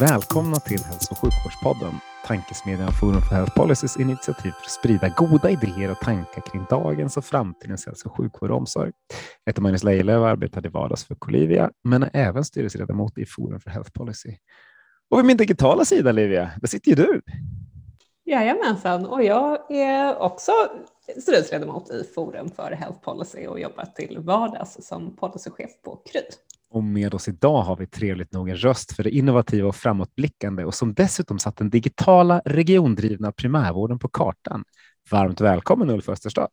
Välkomna till Hälso och sjukvårdspodden, tankesmedjan Forum för Health Policies initiativ för att sprida goda idéer och tankar kring dagens och framtidens hälso och sjukvård och omsorg. Jag heter Magnus Lejelöw och arbetar till vardags för Colivia, men är även styrelseledamot i Forum för Health Policy. Och vid min digitala sida, Livia, där sitter ju du. Jajamensan, och jag är också styrelseledamot i Forum för Health Policy och jobbar till vardags som policychef på Kry. Och med oss idag har vi trevligt nog en röst för det innovativa och framåtblickande och som dessutom satt den digitala regiondrivna primärvården på kartan. Varmt välkommen Ulf Österstad.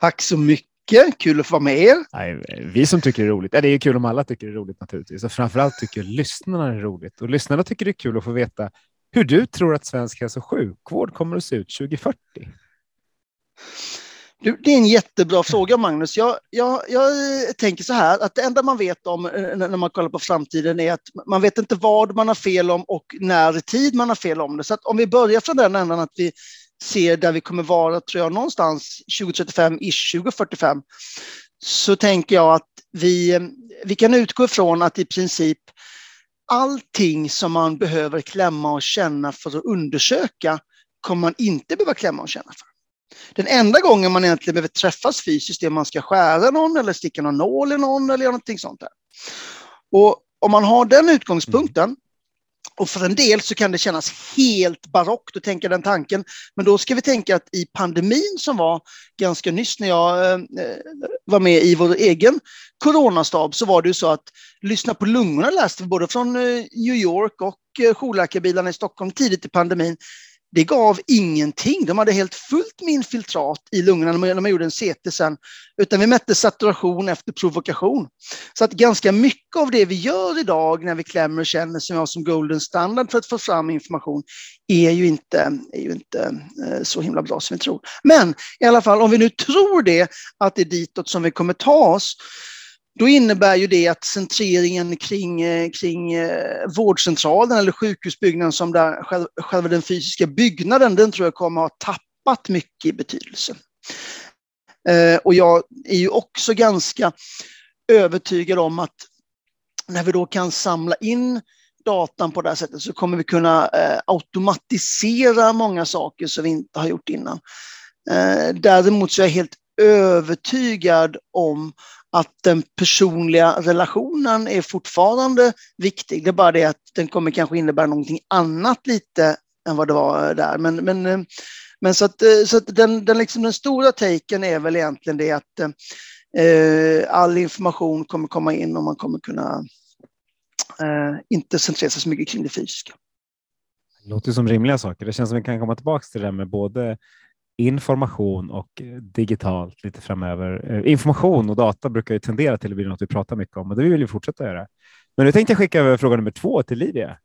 Tack så mycket, kul att få vara med er. Nej, vi som tycker det är roligt, ja, det är kul om alla tycker det är roligt naturligtvis och framförallt tycker lyssnarna det är roligt och lyssnarna tycker det är kul att få veta hur du tror att svensk hälso och sjukvård kommer att se ut 2040. Du, det är en jättebra fråga, Magnus. Jag, jag, jag tänker så här, att det enda man vet om eh, när man kollar på framtiden är att man vet inte vad man har fel om och när i tid man har fel om det. Så att om vi börjar från den ändan att vi ser där vi kommer vara, tror jag, någonstans 2035-ish, 2045, så tänker jag att vi, vi kan utgå ifrån att i princip allting som man behöver klämma och känna för att undersöka kommer man inte behöva klämma och känna för. Den enda gången man egentligen behöver träffas fysiskt är om man ska skära någon eller sticka någon nål i någon eller någonting sånt där. Och om man har den utgångspunkten och för en del så kan det kännas helt barockt att tänka den tanken. Men då ska vi tänka att i pandemin som var ganska nyss när jag eh, var med i vår egen coronastab så var det ju så att lyssna på lungorna läste vi både från eh, New York och eh, jourläkarbilarna i Stockholm tidigt i pandemin det gav ingenting. De hade helt fullt med infiltrat i lungorna när man gjorde en CT sen, utan vi mätte saturation efter provokation. Så att ganska mycket av det vi gör idag när vi klämmer och känner som vi har som golden standard för att få fram information är ju inte, är ju inte eh, så himla bra som vi tror. Men i alla fall, om vi nu tror det, att det är ditåt som vi kommer ta oss, då innebär ju det att centreringen kring, eh, kring eh, vårdcentralen eller sjukhusbyggnaden som där, själva den fysiska byggnaden, den tror jag kommer att ha tappat mycket i betydelse. Eh, och jag är ju också ganska övertygad om att när vi då kan samla in datan på det här sättet så kommer vi kunna eh, automatisera många saker som vi inte har gjort innan. Däremot så är jag helt övertygad om att den personliga relationen är fortfarande viktig. Det är bara det att den kommer kanske innebära någonting annat lite än vad det var där. Men, men, eh, men så att, eh, så att den, den, liksom, den stora taken är väl egentligen det att eh, all information kommer komma in och man kommer kunna eh, inte centrera sig så mycket kring det fysiska. Det låter som rimliga saker. Det känns som vi kan komma tillbaka till det där med både information och eh, digitalt lite framöver. Eh, information och data brukar ju tendera till att bli något vi pratar mycket om och det vill vi fortsätta göra. Men nu tänkte jag skicka över fråga nummer två till Livia.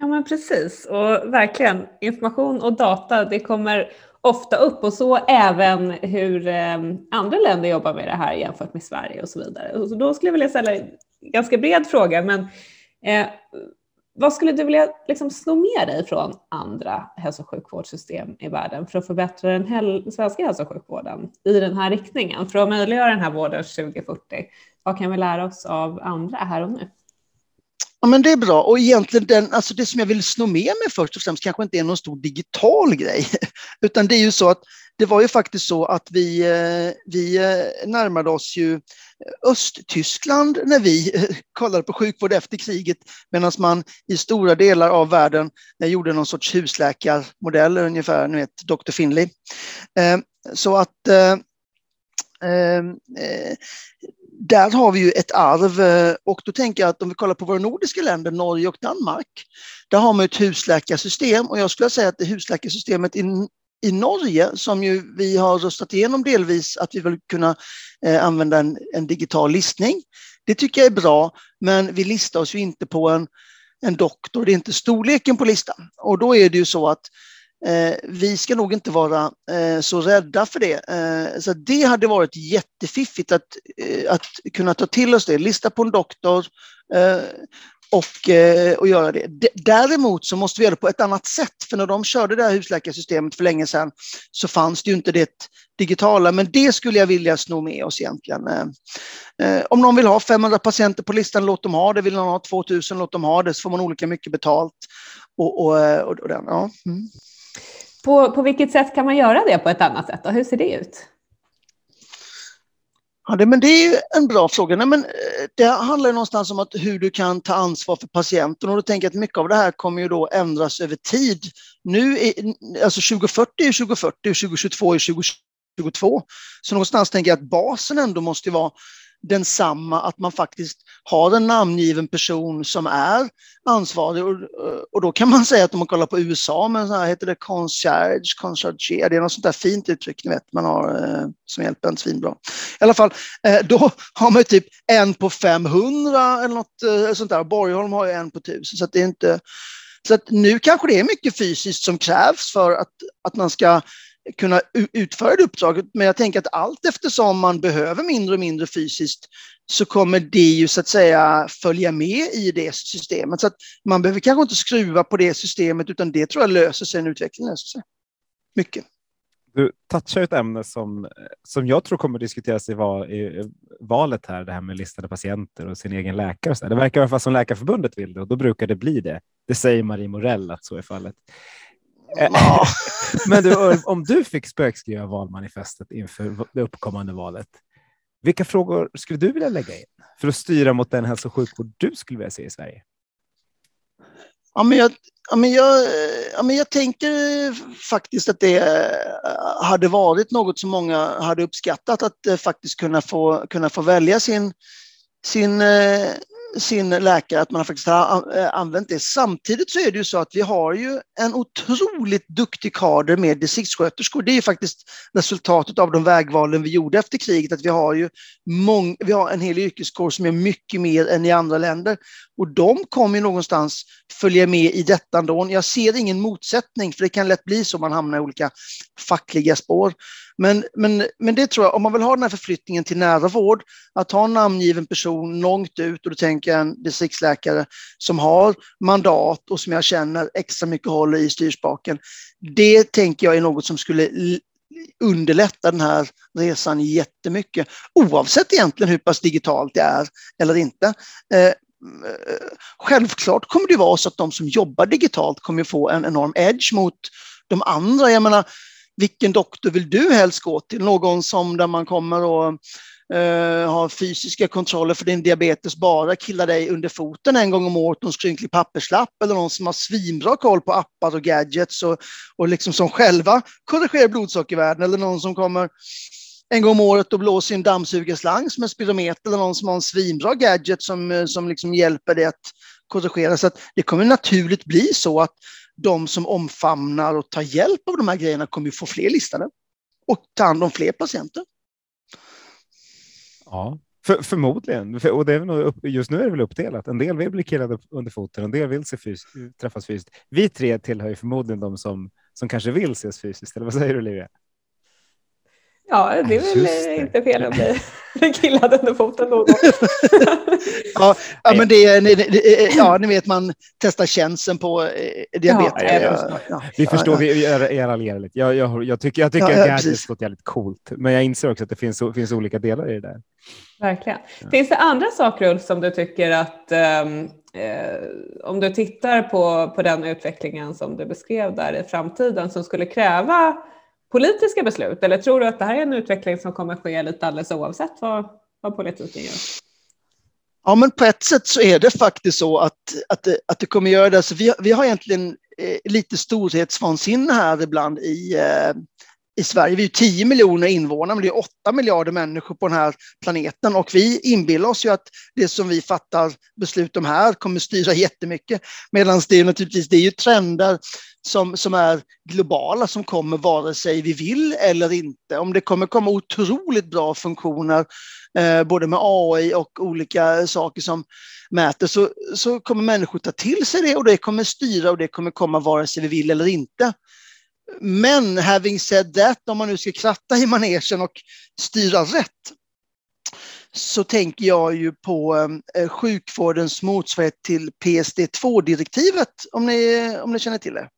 Ja, men precis och verkligen information och data. Det kommer ofta upp och så även hur eh, andra länder jobbar med det här jämfört med Sverige och så vidare. Så då skulle jag vilja ställa en ganska bred fråga, men eh, vad skulle du vilja liksom sno med dig från andra hälso och sjukvårdssystem i världen för att förbättra den hel svenska hälso och sjukvården i den här riktningen? För att möjliggöra den här vården 2040, vad kan vi lära oss av andra här och nu? Ja, men det är bra. Och egentligen den, alltså det som jag vill sno med mig först och främst kanske inte är någon stor digital grej, utan det är ju så att det var ju faktiskt så att vi, eh, vi eh, närmade oss ju eh, Östtyskland när vi kollade på sjukvård efter kriget, medan man i stora delar av världen gjorde någon sorts husläkarmodell, ungefär, ni vet, Dr. Finley. Så att där har vi ju ett arv och då tänker jag att om vi kollar på våra nordiska länder, Norge och Danmark, där har man ett husläkarsystem och jag skulle säga att det husläkarsystemet i i Norge, som ju vi har röstat igenom delvis, att vi vill kunna eh, använda en, en, digital listning. Det tycker jag är bra, men vi listar oss ju inte på en, en doktor, det är inte storleken på listan. Och då är det ju så att eh, vi ska nog inte vara eh, så rädda för det. Eh, så det hade varit jättefiffigt att, eh, att kunna ta till oss det, lista på en doktor, eh, och, eh, och göra det. Däremot så måste vi göra det på ett annat sätt, för när de körde det här husläkarsystemet för länge sedan så fanns det ju inte det digitala, men det skulle jag vilja sno med oss egentligen. Eh, eh, om någon vill ha 500 patienter på listan, låt dem ha det. Vill någon ha 2000, låt dem ha det, så får man olika mycket betalt. Och, och, och, och den, ja. Mm. På, på vilket sätt kan man göra det på ett annat sätt? Då? Hur ser det ut? Ja, det, men det är en bra fråga. Nej, men eh, det handlar någonstans om att hur du kan ta ansvar för patienten och då tänker jag att mycket av det här kommer ju då ändras över tid. Nu alltså är, alltså 2040 är 2040 och 2022 är 2022. Så någonstans tänker jag att basen ändå måste vara densamma, att man faktiskt har en namngiven person som är ansvarig. Och, och då kan man säga att om man kollar på USA, men så här heter det concierge, concierge, det är något sånt där fint uttryck ni vet, man har eh, som hjälper en svinbra. I alla fall, eh, då har man typ en på 500 eller något eh, sånt där. Borgholm har ju en på 1000, så att det är inte så att nu kanske det är mycket fysiskt som krävs för att, att man ska kunna utföra det uppdraget. Men jag tänker att allt eftersom man behöver mindre och mindre fysiskt så kommer det ju så att säga följa med i det systemet. Så att man behöver kanske inte skruva på det systemet utan det tror jag löser sig, en utveckling löser sig. Mycket. Du touchar ett ämne som, som jag tror kommer diskuteras i, val, i valet här, det här med listade patienter och sin egen läkare. Så det verkar i alla fall som Läkarförbundet vill det och då brukar det bli det. Det säger Marie Morell att så är fallet. Ja. Men du, om du fick spökskriva valmanifestet inför det uppkommande valet, vilka frågor skulle du vilja lägga in för att styra mot den hälso och sjukvård du skulle vilja se i Sverige? Ja, men jag, ja, men jag, ja, men jag tänker faktiskt att det hade varit något som många hade uppskattat, att eh, faktiskt kunna få, kunna få välja sin, sin eh, sin läkare, att man faktiskt har eh, använt det. Samtidigt så är det ju så att vi har ju en otroligt duktig kader med distriktssköterskor. Det är ju faktiskt resultatet av de vägvalen vi gjorde efter kriget, att vi har ju mång, vi har en hel yrkeskår som är mycket mer än i andra länder. Och de kommer ju någonstans följa med i detta ändå. Jag ser ingen motsättning, för det kan lätt bli så man hamnar i olika fackliga spår. Men, men, men det tror jag, om man vill ha den här förflyttningen till nära vård, att ha en namngiven person långt ut och då tänker jag en distriktsläkare som har mandat och som jag känner extra mycket håller i styrspaken. Det tänker jag är något som skulle underlätta den här resan jättemycket, oavsett egentligen hur pass digitalt det är eller inte. Eh, självklart kommer det vara så att de som jobbar digitalt kommer få en enorm edge mot de andra. Jag menar, vilken doktor vill du helst gå till? Någon som där man kommer och eh, har fysiska kontroller för din diabetes bara, killar dig under foten en gång om året någon en skrynklig papperslapp eller någon som har svinbra koll på appar och gadgets och, och liksom som själva korrigerar blodsockervärden eller någon som kommer en gång om året och blåser i en dammsugarslang som en spirometer eller någon som har en svinbra gadget som, eh, som liksom hjälper dig att korrigera. Så att det kommer naturligt bli så att de som omfamnar och tar hjälp av de här grejerna kommer ju få fler listade och ta hand om fler patienter. Ja, för, förmodligen. För, och det är nog, just nu är det väl uppdelat. En del vill bli killade under foten, en del vill se fys träffas fysiskt. Vi tre tillhör ju förmodligen de som, som kanske vill ses fysiskt. Eller vad säger du, Olivia? Ja, det är väl det. inte fel att bli killad under foten någon ja, ja, men det är, ja, ni vet man testar känseln på eh, diabetes. Ja, ja, vi förstår, vi är raljerar lite. Jag, jag, jag tycker, jag tycker ja, att Gadgets låter jävligt coolt, men jag inser också att det finns, finns olika delar i det där. Verkligen. Finns det andra saker, Ulf, som du tycker att um, eh, om du tittar på, på den utvecklingen som du beskrev där i framtiden som skulle kräva politiska beslut? Eller tror du att det här är en utveckling som kommer ske lite alldeles oavsett vad, vad politiken gör? Ja, men på ett sätt så är det faktiskt så att, att, det, att det kommer göra det. Så vi, vi har egentligen eh, lite storhetsvansinne här ibland i, eh, i Sverige. Vi är 10 miljoner invånare, men det är 8 miljarder människor på den här planeten och vi inbillar oss ju att det som vi fattar beslut om här kommer styra jättemycket. Medan det är naturligtvis det är ju trender som, som är globala som kommer vare sig vi vill eller inte. Om det kommer komma otroligt bra funktioner eh, både med AI och olika saker som mäter så, så kommer människor ta till sig det och det kommer styra och det kommer komma vare sig vi vill eller inte. Men having said that, om man nu ska kratta i manegen och styra rätt, så tänker jag ju på eh, sjukvårdens motsvarighet till PSD2-direktivet, om ni, om ni känner till det.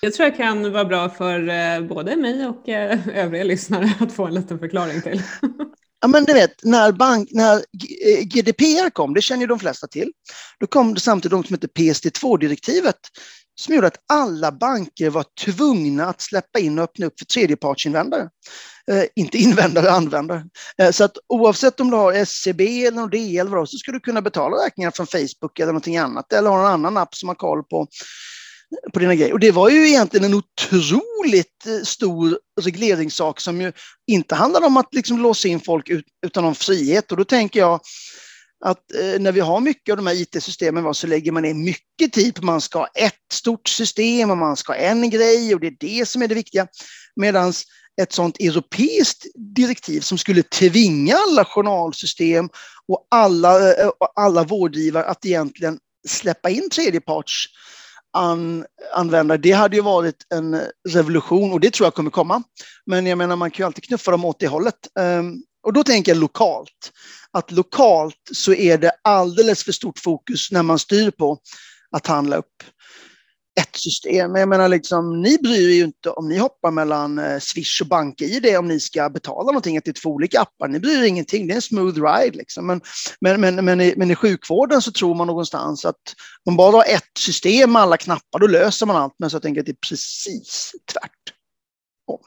Jag tror jag kan vara bra för eh, både mig och eh, övriga lyssnare att få en liten förklaring till. Ja, men du vet, när, bank, när GDPR kom, det känner ju de flesta till, då kom det samtidigt de som heter PSD2-direktivet som gjorde att alla banker var tvungna att släppa in och öppna upp för tredjepartsinvändare. Eh, inte invändare, användare. Eh, så att oavsett om du har SCB eller Nordea eller vad så ska du kunna betala räkningar från Facebook eller någonting annat eller ha en annan app som har koll på på dina grejer. Och det var ju egentligen en otroligt eh, stor regleringssak som ju inte handlade om att liksom låsa in folk utan om frihet. Och då tänker jag att eh, när vi har mycket av de här IT-systemen så lägger man ner mycket tid på att man ska ha ett stort system och man ska ha en grej och det är det som är det viktiga. Medan ett sådant europeiskt direktiv som skulle tvinga alla journalsystem och alla, eh, alla vårdgivare att egentligen släppa in tredjeparts an, användare. Det hade ju varit en revolution och det tror jag kommer komma. Men jag menar, man kan ju alltid knuffa dem åt det hållet. Ehm, och då tänker jag lokalt. Att lokalt så är det alldeles för stort fokus när man styr på att handla upp ett system. Jag menar, liksom, ni bryr er ju inte om ni hoppar mellan eh, Swish och BankID om ni ska betala någonting, att det är två olika appar. Ni bryr er ingenting, det är en smooth ride. Liksom. Men, men, men, men, i, men i sjukvården så tror man någonstans att om man bara har ett system med alla knappar, då löser man allt. Men så tänker jag att det är precis tvärt.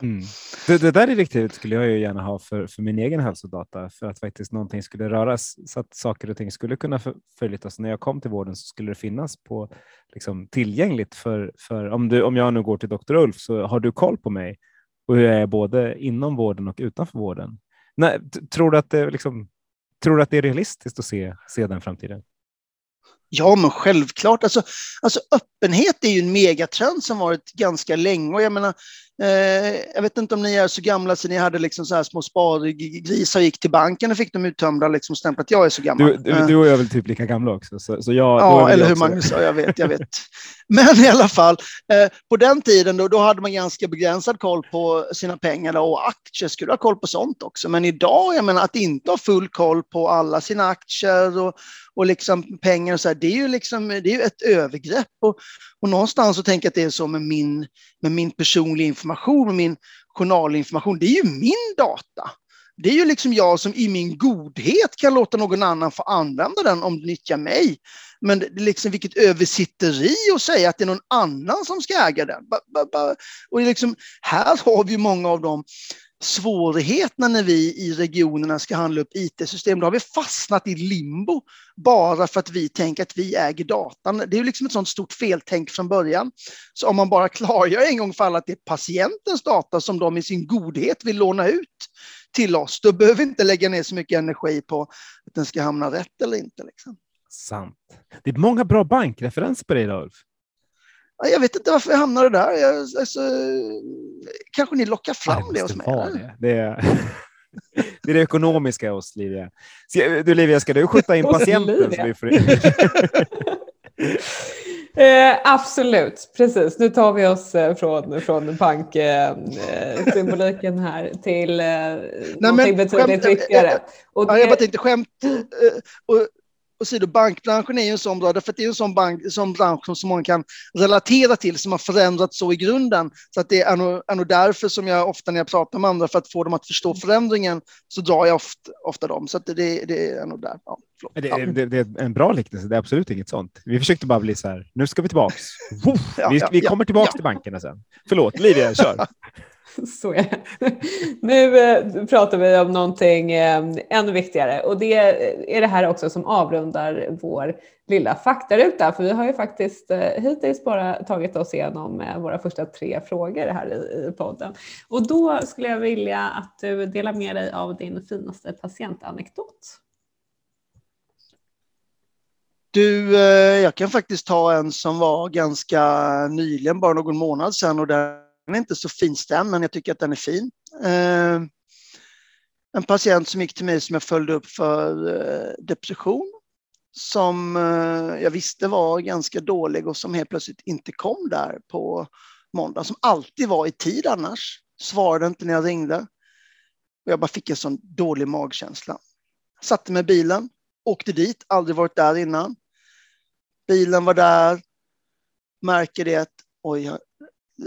Mm. Det, det, där direktivet skulle jag ju gärna ha för, för min egen hälsodata för att faktiskt någonting skulle röras så att saker och ting skulle kunna förflyttas. När jag kom till vården så skulle det finnas på liksom, tillgängligt för, för om, du, om jag nu går till doktor Ulf så har du koll på mig och hur jag är både inom vården och utanför vården. Nej, tror, du att det, liksom, tror du att det är realistiskt att se, se den framtiden? Ja, men självklart. Alltså, alltså öppenhet är ju en megatrend som varit ganska länge. Och jag menar, jag vet inte om ni är så gamla så ni hade liksom så här små spargrisar och gick till banken och fick dem uttömda liksom stämplat. Jag är så gammal. Du, du, du och jag är väl typ lika gamla också. Så, så jag, ja, eller hur Magnus sa, jag vet, jag vet. Men i alla fall, eh, på den tiden då, då hade man ganska begränsad koll på sina pengar och aktier skulle ha koll på sånt också. Men idag, jag menar att inte ha full koll på alla sina aktier och, och liksom pengar och så här, det är ju liksom, det är ju ett övergrepp. Och, och någonstans så tänker jag att det är så med min, med min personliga information och min journalinformation. Det är ju min data. Det är ju liksom jag som i min godhet kan låta någon annan få använda den om det nyttjar mig. Men det är liksom vilket översitteri att säga att det är någon annan som ska äga den. Och liksom, här har vi många av dem svårigheterna när vi i regionerna ska handla upp IT-system. Då har vi fastnat i limbo bara för att vi tänker att vi äger datan. Det är liksom ett sånt stort feltänk från början. Så om man bara klargör en gång för alla att det är patientens data som de i sin godhet vill låna ut till oss, då behöver vi inte lägga ner så mycket energi på att den ska hamna rätt eller inte. Liksom. Sant. Det är många bra bankreferenser på dig, Ulf. Jag vet inte varför jag hamnade där. Jag, alltså, kanske ni lockar fram det, det hos mig? Det. Det, är, det är det ekonomiska hos Livia. Du Livia, ska du skjuta in patienten? Så vi får eh, absolut, precis. Nu tar vi oss eh, från, från banksymboliken eh, här till eh, Nej, någonting betydligt viktigare. Och det... ja, jag bara tänkte skämt. Eh, och, och bankbranschen är ju en sån bra, för det är en sån, bank, sån bransch som så många kan relatera till, som har förändrats så i grunden. Så att det är nog, är nog därför som jag ofta när jag pratar med andra, för att få dem att förstå förändringen, så drar jag ofta, ofta dem. Så att det, det är nog där. Ja, det, ja. det, det, är en bra liknelse, det är absolut inget sånt. Vi försökte bara bli så här, nu ska vi tillbaks. vi, vi kommer tillbaks till bankerna sen. Förlåt, Livia, kör. Så är det. Nu eh, pratar vi om någonting eh, ännu viktigare och det är det här också som avrundar vår lilla faktaruta. För vi har ju faktiskt eh, hittills bara tagit oss igenom våra första tre frågor här i podden. Och då skulle jag vilja att du delar med dig av din finaste patientanekdot. Du, jag kan faktiskt ta en som var ganska nyligen, bara någon månad sedan och där den är inte så finstämd, men jag tycker att den är fin. Eh, en patient som gick till mig som jag följde upp för eh, depression som eh, jag visste var ganska dålig och som helt plötsligt inte kom där på måndag, som alltid var i tid annars. Svarade inte när jag ringde. Och jag bara fick en sån dålig magkänsla. Satte mig i bilen, åkte dit, aldrig varit där innan. Bilen var där, märker det oj, jag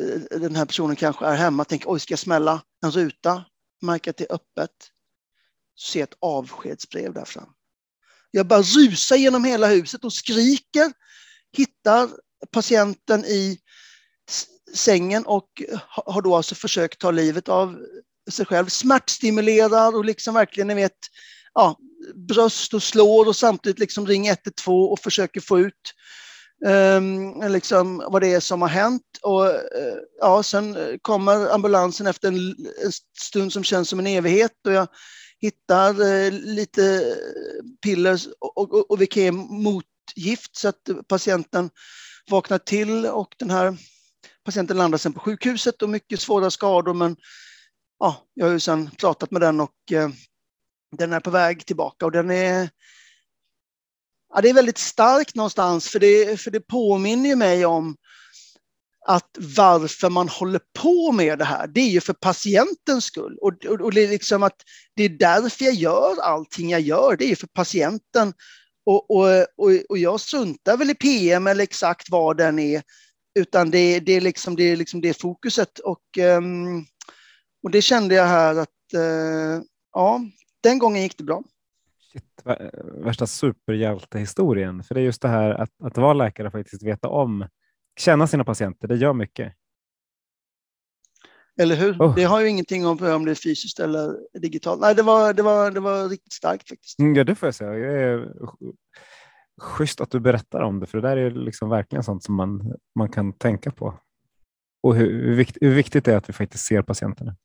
Eh, den här personen kanske är hemma, tänker oj, ska jag smälla en ruta? Märker att det är öppet. Se ett avskedsbrev där fram. Jag bara rusar genom hela huset och skriker, hittar patienten i sängen och har då alltså försökt ta livet av sig själv. Smärtstimulerar och liksom verkligen, ni vet, ja, bröst och slår och samtidigt liksom ringer 112 och försöker få ut Ehm, liksom vad det är som har hänt. Och, eh, ja, sen kommer ambulansen efter en, en, stund som känns som en evighet och jag hittar eh, lite piller och, och, och Vikem motgift så att patienten vaknar till och den här patienten landar sen på sjukhuset och mycket svåra skador men ja, jag har ju sen pratat med den och eh, den är på väg tillbaka och den är ja, det är väldigt starkt någonstans för det, för det påminner ju mig om att varför man håller på med det här, det är ju för patientens skull. Och, och, och det, är liksom att det är därför jag gör allting jag gör, det är ju för patienten. Och, och, och, och jag struntar väl i PM eller exakt vad den är, utan det, det, är, liksom, det är liksom det fokuset. Och, ehm, och det kände jag här att, eh, ja, den gången gick det bra. Värsta superhjältehistorien. För det är just det här att, att vara läkare och faktiskt veta om, känna sina patienter, det gör mycket. Eller hur? Oh. Det har ju ingenting om, om det är fysiskt eller digitalt. Nej, det var, det var, det var riktigt starkt faktiskt. Mm, ja, det får jag säga. Jag är schysst att du berättar om det, för det där är liksom verkligen sånt som man, man kan tänka på. Och hur, hur, vikt, hur viktigt det är att vi faktiskt ser patienterna.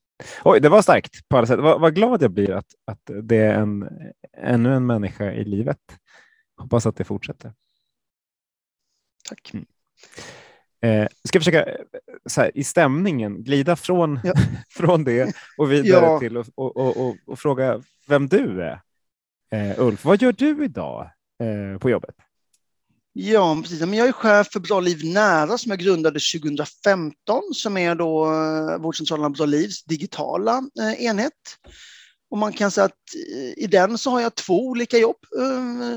Oj, det var starkt på alla sätt. Vad, vad glad jag blir att, att det är en, ännu en människa i livet. Hoppas att det fortsätter. Tack. Mm. Eh, ska försöka så här, i stämningen glida från, ja. från det och vidare ja. till och, och, och, och, fråga vem du är. Eh, Ulf, vad gör du idag eh, på jobbet? Ja, precis. Men jag är chef för Bra Liv Nära som jag grundade 2015 som är då eh, vårdcentralen Bra Livs digitala eh, enhet. Och man kan säga att eh, i den så har jag två olika jobb.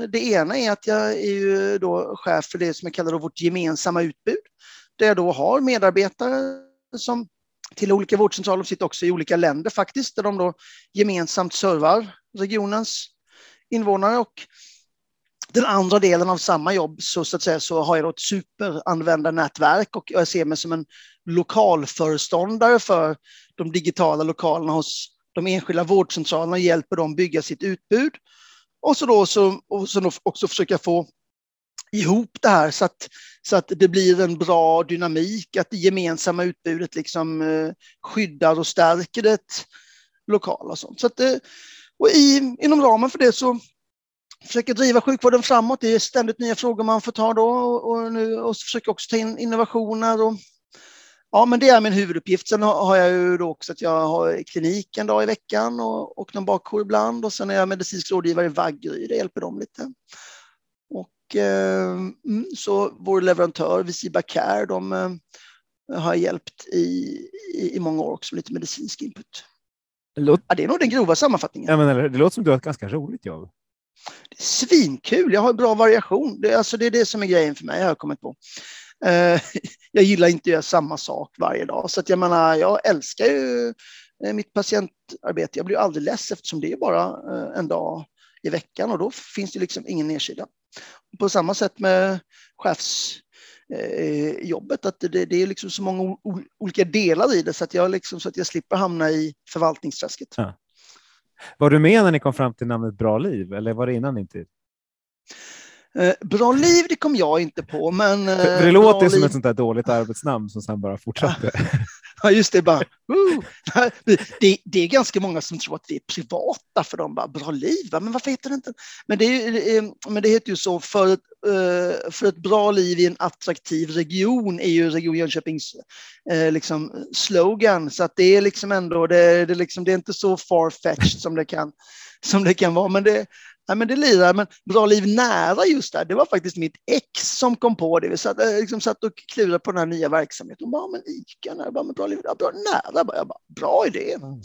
Det ena är att jag är ju då chef för det som jag kallar vårt gemensamma utbud. Där jag då har medarbetare som till olika vårdcentraler sitter också i olika länder faktiskt, där de då gemensamt servar regionens invånare. Och den andra delen av samma jobb så, så, att säga, så har jag ett superanvändarnätverk och jag ser mig som en lokalföreståndare för de digitala lokalerna hos de enskilda vårdcentralerna och hjälper dem bygga sitt utbud. Och så då så, och så också försöka få ihop det här så att, så att det blir en bra dynamik, att det gemensamma utbudet liksom eh, skyddar och stärker det lokala. Och sånt. Så att, eh, och i, inom ramen för det så försöker driva sjukvården framåt. Det är ständigt nya frågor man får ta då och, nu, och försöker också ta in innovationer. Och, ja, men det är min huvuduppgift. Sen har jag ju då också att jag har klinik en dag i veckan och, och någon bakjour ibland och sen är jag medicinsk rådgivare i Vaggeryd. Det hjälper dem lite. Och eh, mm, så vår leverantör Visiba Care, de eh, har hjälpt i, i, i många år också med lite medicinsk input. Det, låter... ja, det är nog den grova sammanfattningen. Ja, men, det låter som du har ett ganska roligt jobb. Svinkul, jag har bra variation. Det, alltså, det är det som är grejen för mig, har jag kommit på. Eh, jag gillar inte att göra samma sak varje dag, så att jag menar, jag älskar ju eh, mitt patientarbete. Jag blir aldrig less eftersom det är bara eh, en dag i veckan och då finns det liksom ingen nedsida. På samma sätt med chefsjobbet, eh. Att det, det är liksom så många olika delar i det så att jag, liksom, så att jag slipper hamna i förvaltningsträsket. Ja. Var du med när ni kom fram till namnet Bra liv eller var det innan din tid? Eh, bra liv, det kom jag inte på, men... Eh, för det låter som ett sånt där dåligt arbetsnamn som sen bara fortsatte. Ja, just det. Bara, det, det, är ganska många som tror att vi är privata för de bara bra liv. Men varför heter det inte? Men det, är, men det heter ju så för ett, eh, för ett bra liv i en attraktiv region är ju Region Jönköpings eh, liksom, slogan. Så att det är liksom ändå, det, det, liksom, det är inte så far-fetched som det kan som det kan vara. Men det, Nej, men det lirar, men Bra liv nära just där, det var faktiskt mitt ex som kom på det. Vi satt, eh, liksom satt och klurade på den här nya verksamheten. Hon bara, men ICA, när bara, men Bra liv, ja, bra nära. Jag bara, bra idé. Mm.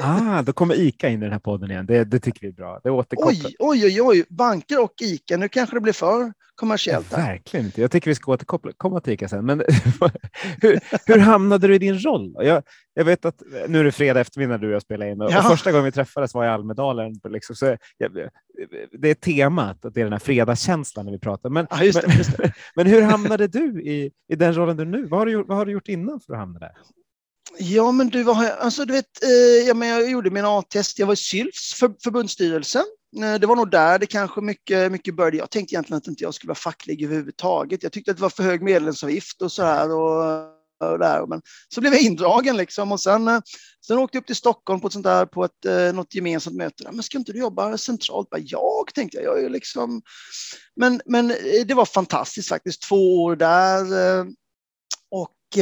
Ah, då kommer ICA in i den här podden igen. Det, det tycker vi är bra. Det oj, oj, oj, oj, banker och ICA. Nu kanske det blir för kommersiellt. Ja, verkligen inte. Jag tycker vi ska återkomma till ICA sen. Men hur, hur hamnade du i din roll? Jag, jag vet att nu är det fredag eftermiddag du och jag spelar in och, ja. och första gången vi träffades var i Almedalen. Liksom, så jag, det är temat, att det är den här fredagskänslan när vi pratar. Men, ja, det, men, men, hur hamnade du i, i den rollen du nu? Vad har du, vad har du gjort innan för att hamna där? Ja, men du, var, alltså, du vet, eh, ja, men jag gjorde min A-test. Jag var i Sylfs för, förbundsstyrelse. Det var nog där det kanske mycket, mycket började. Jag tänkte egentligen att inte jag skulle vara facklig överhuvudtaget. Jag tyckte att det var för hög medlemsavgift och så här. Och, och där. Men så blev jag indragen liksom och sen, eh, sen åkte jag upp till Stockholm på ett sånt där, på ett, eh, något gemensamt möte. Men ska inte du jobba centralt? Bara, jag tänkte jag, jag är liksom... Men, men eh, det var fantastiskt faktiskt, två år där. Och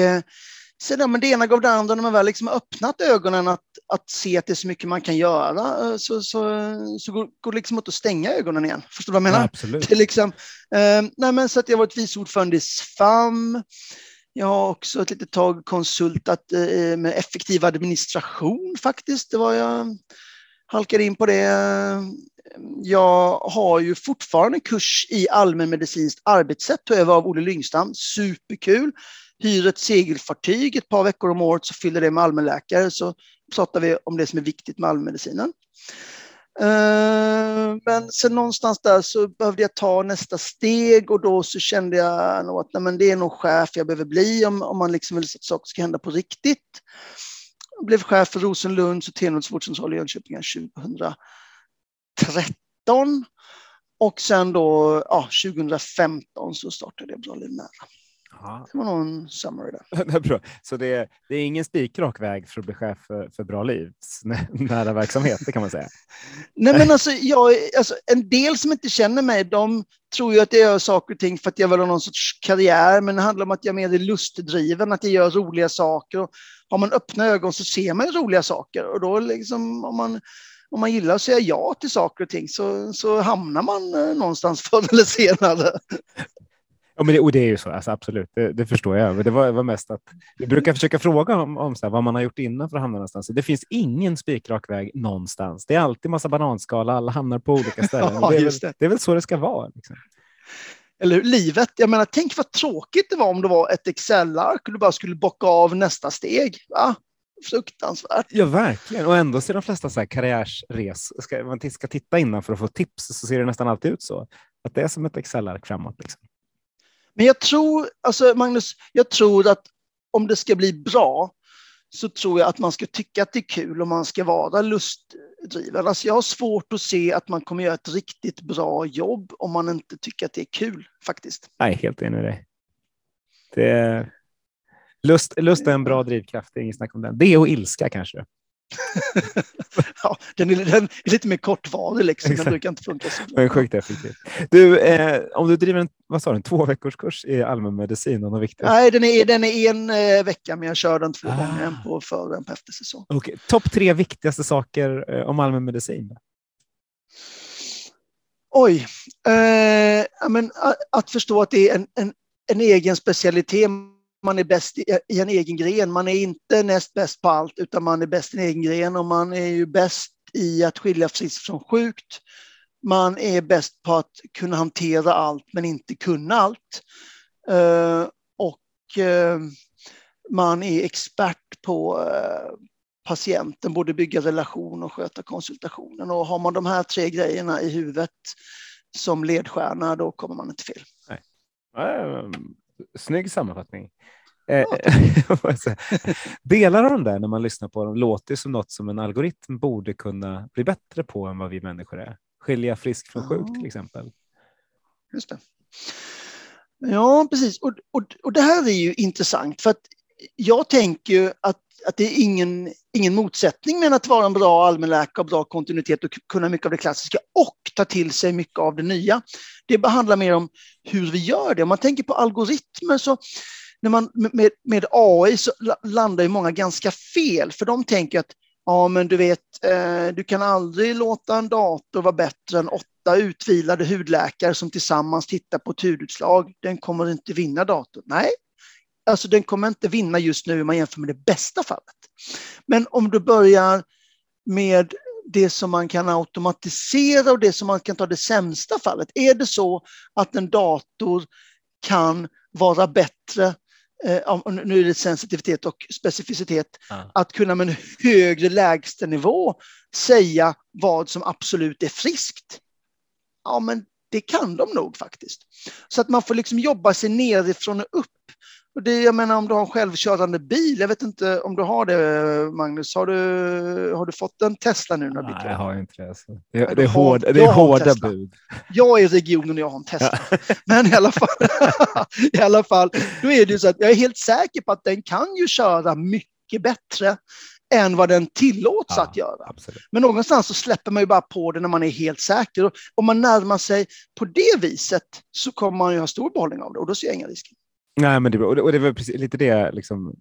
Sen, men det ena gav det andra när man väl liksom öppnat ögonen att, att se att det är så mycket man kan göra så, så, så går, går det liksom inte att stänga ögonen igen. Förstår du vad jag menar? Ja, absolut. Det är liksom, eh, nej, men så att jag varit vice ordförande i SFAM. Jag har också ett litet tag konsultat eh, med effektiv administration faktiskt. Det var jag halkade in på det. Jag har ju fortfarande kurs i allmänmedicinskt arbetssätt, tog över av Olle Lyngstam. Superkul. Hyr ett segelfartyg ett par veckor om året så fyller det med allmänläkare så pratar vi om det som är viktigt med allmänmedicinen. Eh, men sen någonstans där så behövde jag ta nästa steg och då så kände jag nog att nej, men det är nog chef jag behöver bli om, om man liksom vill att saker ska hända på riktigt. Jag blev chef för Rosenlunds och Tenhults vårdcentral i Jönköping 2013. Och sen då, ja, 2015 så startade jag Bra Liv Nära. Aha. Det var nog en summary där. det är bra. Så det är, det är ingen spikrak väg för att bli chef för, för Bra Liv, nära verksamhet, det kan man säga. Nej, men alltså, jag, alltså, en del som inte känner mig, de tror ju att jag gör saker och ting för att jag vill ha någon sorts karriär, men det handlar om att jag är mer lustdriven, att jag gör roliga saker. Och har man öppna ögon så ser man roliga saker och då liksom om man om man gillar att säga ja till saker och ting så, så hamnar man eh, någonstans förr eller senare. Ja, men det, och det är ju så, alltså, absolut, det, det förstår jag. Det var, var mest att vi brukar försöka fråga om, om så här, vad man har gjort innan för att hamna någonstans. Det finns ingen spikrak väg någonstans. Det är alltid massa bananskal, alla hamnar på olika ställen. ja, det, är väl, det. det, är väl så det ska vara. Liksom. Eller hur? Livet, jag menar, tänk vad tråkigt det var om det var ett Excel-ark och du bara skulle bocka av nästa steg. Va? Fruktansvärt. Ja, verkligen. Och ändå ser de flesta så här karriärsres, ska man ska titta innan för att få tips, så ser det nästan alltid ut så. Att det är som ett Excel-ark framåt. Liksom. Men jag tror, alltså Magnus, jag tror att om det ska bli bra så tror jag att man ska tycka att det är kul och man ska vara lustdriven. Alltså jag har svårt att se att man kommer göra ett riktigt bra jobb om man inte tycker att det är kul faktiskt. Nej, helt enig med dig. Det lust, lust är en bra drivkraft, det är inget snack om den. Det och ilska kanske. ja, den är, den är, lite mer kortvarig, liksom. den brukar inte funka så Men sjukt effektivt. Du, eh, om du driver en, vad sa du, en två veckors kurs i allmänmedicin, och viktigt? Nej, den är, den är en eh, vecka, men jag kör den två ah. gånger, en på före och en på eftersäsong. Okay. Topp tre viktigaste saker eh, om allmänmedicin? Oj, eh, men, att, att förstå att det är en, en, en egen specialitet man är bäst i, en egen gren. Man är inte näst bäst på allt, utan man är bäst i en egen gren och man är ju bäst i att skilja friskt från sjukt. Man är bäst på att kunna hantera allt, men inte kunna allt. Eh, och eh, man är expert på eh, patienten, både bygga relation och sköta konsultationen. Och har man de här tre grejerna i huvudet som ledstjärna, då kommer man inte fel. Nej snygg sammanfattning. Eh, Delar av de där när man lyssnar på dem låter som något som en algoritm borde kunna bli bättre på än vad vi människor är. Skilja frisk från sjuk till exempel. Just det. Ja, precis. Och, och, och det här är ju intressant för att jag tänker att, att det är ingen, ingen motsättning mellan att vara en bra allmänläkare och bra kontinuitet och kunna mycket av det klassiska och ta till sig mycket av det nya. Det handlar mer om hur vi gör det. Om man tänker på algoritmer så när man med, med AI så landar ju många ganska fel för de tänker att ja men du vet, eh, du kan aldrig låta en dator vara bättre än åtta utvilade hudläkare som tillsammans tittar på ett hudutslag. Den kommer inte vinna datorn. Nej, alltså den kommer inte vinna just nu om man jämför med det bästa fallet. Men om du börjar med det som man kan automatisera och det som man kan ta det sämsta fallet. Är det så att en dator kan vara bättre eh, nu är det sensitivitet och specificitet, ja. att kunna med en högre lägstanivå säga vad som absolut är friskt. Ja, men det kan de nog faktiskt. Så att man får liksom jobba sig nerifrån och upp. Och det, jag menar om du har en självkörande bil, jag vet inte om du har det Magnus, har du, har du fått en Tesla nu? När Nej, jag har inte det. Alltså. Det, det, är, hård, det är hårda bud. Jag är i regionen och jag har en Tesla. Ja. Men i alla, fall, i alla fall, då är det ju så att jag är helt säker på att den kan ju köra mycket bättre än vad den tillåts ja, att göra. Absolut. Men någonstans så släpper man ju bara på det när man är helt säker. Och om man närmar sig på det viset så kommer man ju ha stor behållning av det och då ser jag inga risker. Nej, men det, och det, var precis lite det jag liksom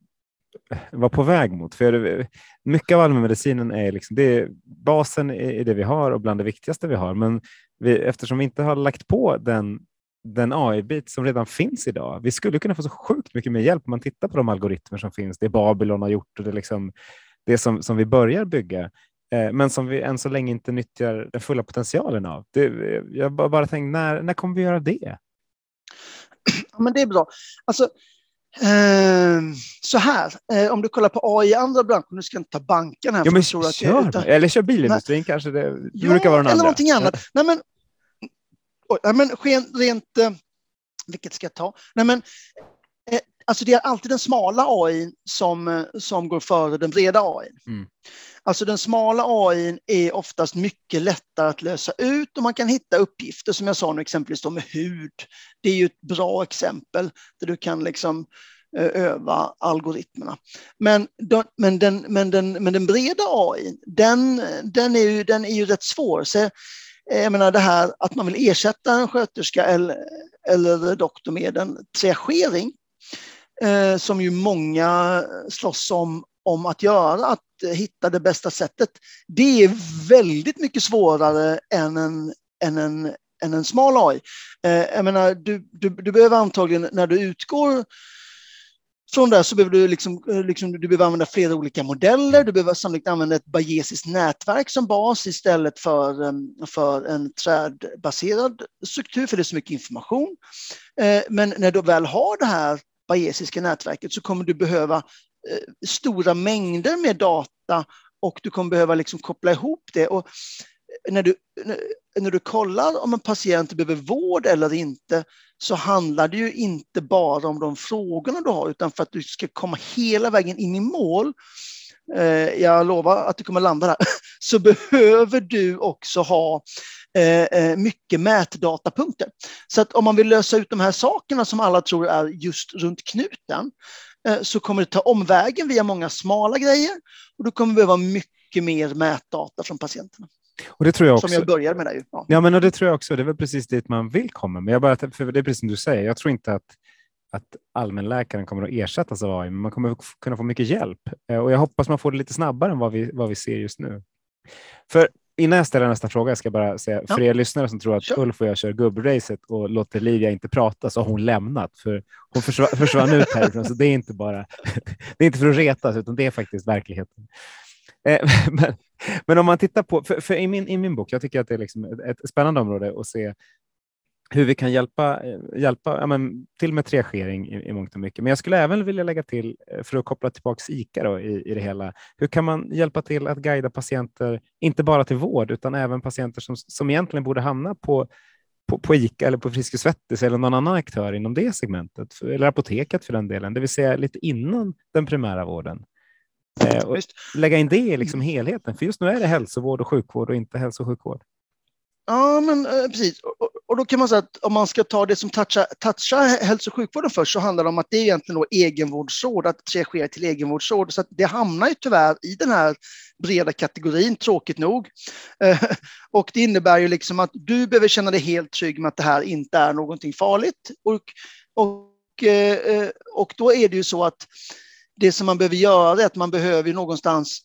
var på väg mot. För mycket av allmänmedicinen är liksom, det, basen i det vi har och bland det viktigaste vi har. Men vi, eftersom vi inte har lagt på den, den AI-bit som redan finns idag. Vi skulle kunna få så sjukt mycket mer hjälp om man tittar på de algoritmer som finns. Det Babylon har gjort och det, liksom, det som, som vi börjar bygga eh, men som vi än så länge inte nyttjar den fulla potentialen av. Det, jag bara, bara när, när kommer vi göra det? Men det är bra. Alltså, eh, så här, eh, om du kollar på AI i andra branscher, nu ska jag inte ta banken här. Ja, men kör, att, utan, eller kör bilindustrin nej, kanske, det, det ja, brukar vara den eller andra. någonting annat. Nej, men, oj, nej, men rent, eh, vilket ska jag ta? Nej, men, alltså det är alltid den smala AI som, eh, som går före den breda AI. Mm. Alltså den smala AI är oftast mycket lättare att lösa ut och man kan hitta uppgifter som jag sa nu exempelvis med hud. Det är ju ett bra exempel där du kan liksom eh, öva algoritmerna. Men, men, den, men, den, men den breda AI, den, den, är ju, den är ju rätt svår. Så, eh, jag menar det här att man vill ersätta en sköterska eller, eller doktor med en triagering eh, som ju många slåss om, om att göra, att hitta det bästa sättet. Det är väldigt mycket svårare än en, än en, än en smal AI. Eh, jag menar, du, du, du behöver antagligen, när du utgår från det så behöver du, liksom, eh, liksom, du behöver använda flera olika modeller. Du behöver sannolikt använda ett bayesiskt nätverk som bas istället för, eh, för en trädbaserad struktur, för det är så mycket information. Eh, men när du väl har det här bayesiska nätverket så kommer du behöva Eh, stora mängder med data och du kommer behöva liksom koppla ihop det. Och eh, när, du, när du kollar om en patient behöver vård eller inte så handlar det ju inte bara om de frågorna du har utan för att du ska komma hela vägen in i mål eh, jag lovar att du kommer landa där, så behöver du också ha eh, mycket mätdatapunkter. Så att om man vill lösa ut de här sakerna som alla tror är just runt knuten, Eh, så kommer det ta omvägen via många smala grejer och då kommer vi behöva mycket mer mätdata från patienterna. Och det tror jag också. Som jag börjar med. Där, ja. ja, men och det tror jag också. Det är väl precis dit man vill komma. Men jag bara, för det är precis som du säger. Jag tror inte att, att allmänläkaren kommer att ersättas av AI, men man kommer kunna få mycket hjälp. Eh, och jag hoppas man får det lite snabbare än vad vi, vad vi ser just nu. För innan jag ställer nästa fråga ska jag bara säga ja. för er lyssnare som tror att sure. Ulf och jag kör gubbracet och låter Livia inte prata så har hon lämnat för hon försvann, försvann ut härifrån. Så det är inte bara. Det är inte för att retas utan det är faktiskt verkligheten. Eh, men, men, om man tittar på, för, för, i, min, i min bok, jag tycker att det är liksom ett, ett spännande område att se hur vi kan hjälpa, hjälpa ja, men, till med triagering i, i mångt och mycket. Men jag skulle även vilja lägga till, eh, för att koppla tillbaka ICA då, i, i det hela, hur kan man hjälpa till att guida patienter, inte bara till vård, utan även patienter som, som egentligen borde hamna på, på, på ICA eller på Friskis Svettis eller någon annan aktör inom det segmentet, eller apoteket för den delen, det vill säga lite innan den primära vården. Eh, och lägga in det i liksom helheten, för just nu är det hälsovård och sjukvård och inte hälso och sjukvård. Ja, men eh, precis. Och, då kan man säga att om man ska ta det som touchar, touchar hälso och sjukvården först så handlar det om att det är egentligen då egenvårdsråd, att det sker till egenvårdsråd. Så att det hamnar ju tyvärr i den här breda kategorin, tråkigt nog. Eh, och det innebär ju liksom att du behöver känna dig helt trygg med att det här inte är någonting farligt. Och, och, eh, eh och då är det ju så att det som man behöver göra är att man behöver någonstans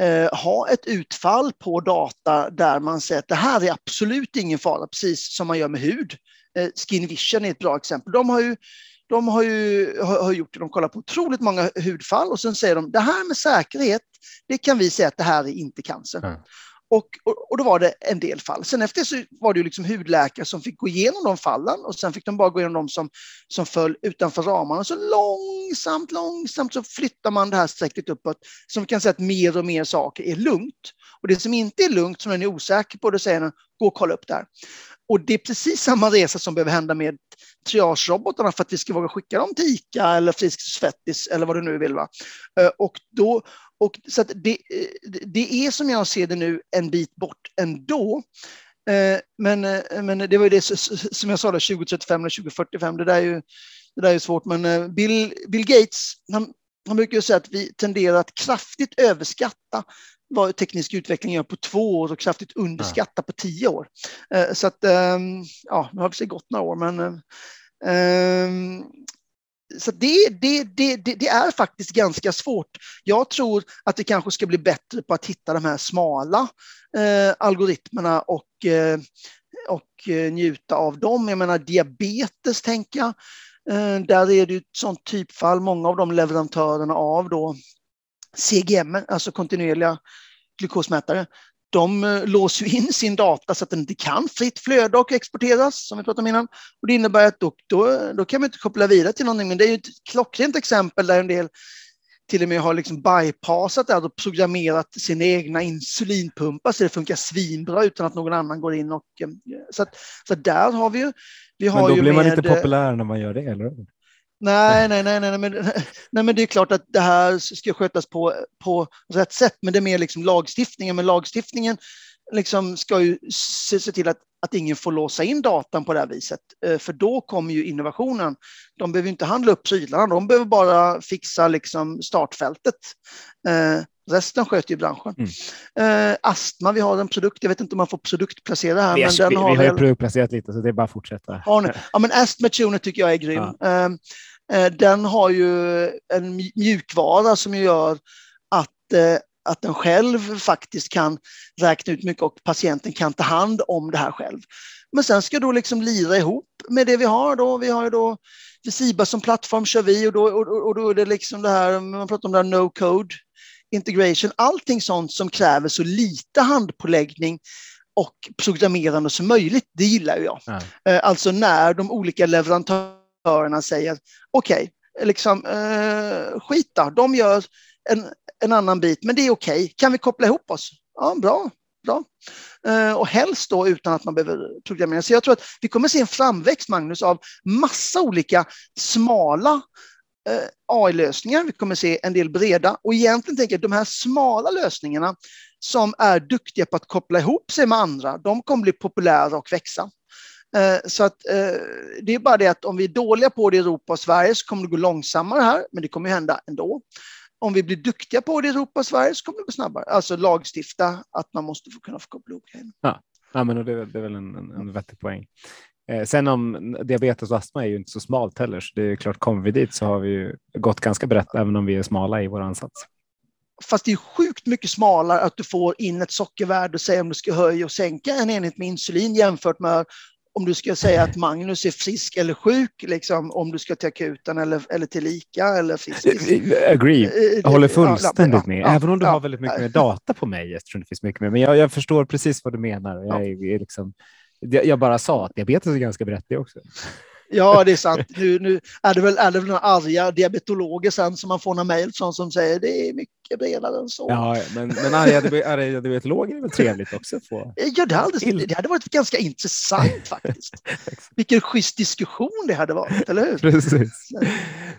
eh, ha ett utfall på data där man säger att det här är absolut ingen fara, precis som man gör med hud. Eh, Skin Vision är ett bra exempel. De har ju, de har ju har, har gjort det, de kollar på otroligt många hudfall och sen säger de det här med säkerhet, det kan vi säga att det här är inte cancer. Mm. Och, och, och, då var det en del fall. Sen efter så var det ju liksom hudläkare som fick gå igenom de fallen och sen fick de bara gå igenom de som, som föll utanför ramarna. Så långsamt, långsamt så flyttar man det här strecket uppåt. Så vi kan säga att mer och mer saker är lugnt. Och det som inte är lugnt, som den är osäker på, då säger den, gå och kolla upp där. Och det är precis samma resa som behöver hända med triagerobotarna för att vi ska våga skicka dem till ICA eller Friskis Svettis eller vad du nu vill. Va? Eh, och då, och så det, eh, det är som jag ser det nu en bit bort ändå. Eh, men, men det var ju det som jag sa, 2035 eller 2045, det där är ju det där är svårt. Men Bill, Bill Gates, han, han brukar ju säga att vi tenderar att kraftigt överskatta vad teknisk utveckling gör på två år och kraftigt underskatta på tio år. Så att, ehm, ja, nu har vi sig gått några år, men ehm, så det, det, det, det, är faktiskt ganska svårt. Jag tror att vi kanske ska bli bättre på att hitta de här smala eh, algoritmerna och, eh, och eh, njuta av dem. Jag menar diabetes tänker jag. Eh, där är det ett sånt typfall. Många av de leverantörerna av då CGM, alltså kontinuerliga glukosmätare, de eh, låser in sin data så att den inte kan fritt flöda och exporteras, som vi pratade om innan. Och det innebär att då, då, då kan man inte koppla vidare till någonting. Men det är ju ett klockrent exempel där en del till och med har liksom bypassat det och programmerat sina egna insulinpumpar så det funkar svinbra utan att någon annan går in och... Eh, så, att, så där har vi ju... Vi har men då blir med, man inte populär när man gör det, eller Nej, nej, nej, nej, men, nej, men det är klart att det här ska skötas på, på rätt sätt, men det är mer liksom lagstiftningen. Men lagstiftningen liksom ska ju se, se till att, att ingen får låsa in datan på det här viset, eh, för då kommer ju innovationen. De behöver inte handla upp prylarna, de behöver bara fixa liksom startfältet. Eh, resten sköter ju branschen. Mm. Eh, astma, vi har en produkt, jag vet inte om man får produktplacera här. Vi, men den har vi har ju produktplacerat lite, så det är bara att fortsätta. Har ni? Ja, men Astma Tuner tycker jag är grym. Ja. Eh, den har ju en mjukvara som gör att, att den själv faktiskt kan räkna ut mycket och patienten kan ta hand om det här själv. Men sen ska då liksom lira ihop med det vi har då. Vi har ju då Visiba som plattform kör vi och då, och, och då är det liksom det här, man pratar om det här no code integration, allting sånt som kräver så lite handpåläggning och programmerande som möjligt, det gillar jag. Ja. Eh, alltså när de olika leverantörerna säger okej, okay, liksom, eh, skit då, de gör en, en annan bit, men det är okej. Okay. Kan vi koppla ihop oss? Ja, bra. bra. Eh, och helst då utan att man behöver programmera. Så jag tror att vi kommer se en framväxt, Magnus, av massa olika smala eh, AI-lösningar. Vi kommer se en del breda och egentligen tänker jag att de här smala lösningarna som är duktiga på att koppla ihop sig med andra, de kommer bli populära och växa. Eh, så att eh, det är bara det att om vi är dåliga på det i Europa och Sverige så kommer det gå långsammare här, men det kommer ju hända ändå. Om vi blir duktiga på det i Europa och Sverige så kommer det gå snabbare. Alltså lagstifta att man måste få kunna få koppla ihop grejerna. Ja, ja men det, är, det är väl en, en, en vettig poäng. Eh, sen om diabetes och astma är ju inte så smalt heller, så det är klart, kommer vi dit så har vi ju gått ganska brett, även om vi är smala i vår ansats. Fast det är sjukt mycket smalare att du får in ett sockervärde och säga om du ska höja och sänka en enhet med insulin jämfört med om du ska säga att Magnus är frisk eller sjuk, liksom, om du ska till akuten eller, eller till ICA eller friskis. Agree, jag eh, håller fullständigt med. Även om du har väldigt mycket mer data på mig eftersom det finns mycket mer. Men jag, jag förstår precis vad du menar. Jag, är, liksom, jag bara sa att diabetes är ganska brett det också. Ja, det är sant. Nu, nu är det väl, är det väl några arga diabetologer sen som man får några mejl som säger det är mycket bredare än så. Ja, men, men arga, arga diabetologer är väl trevligt också att få? Ja, det hade, det hade varit ganska intressant faktiskt. Vilken schysst diskussion det hade varit, eller hur? Precis.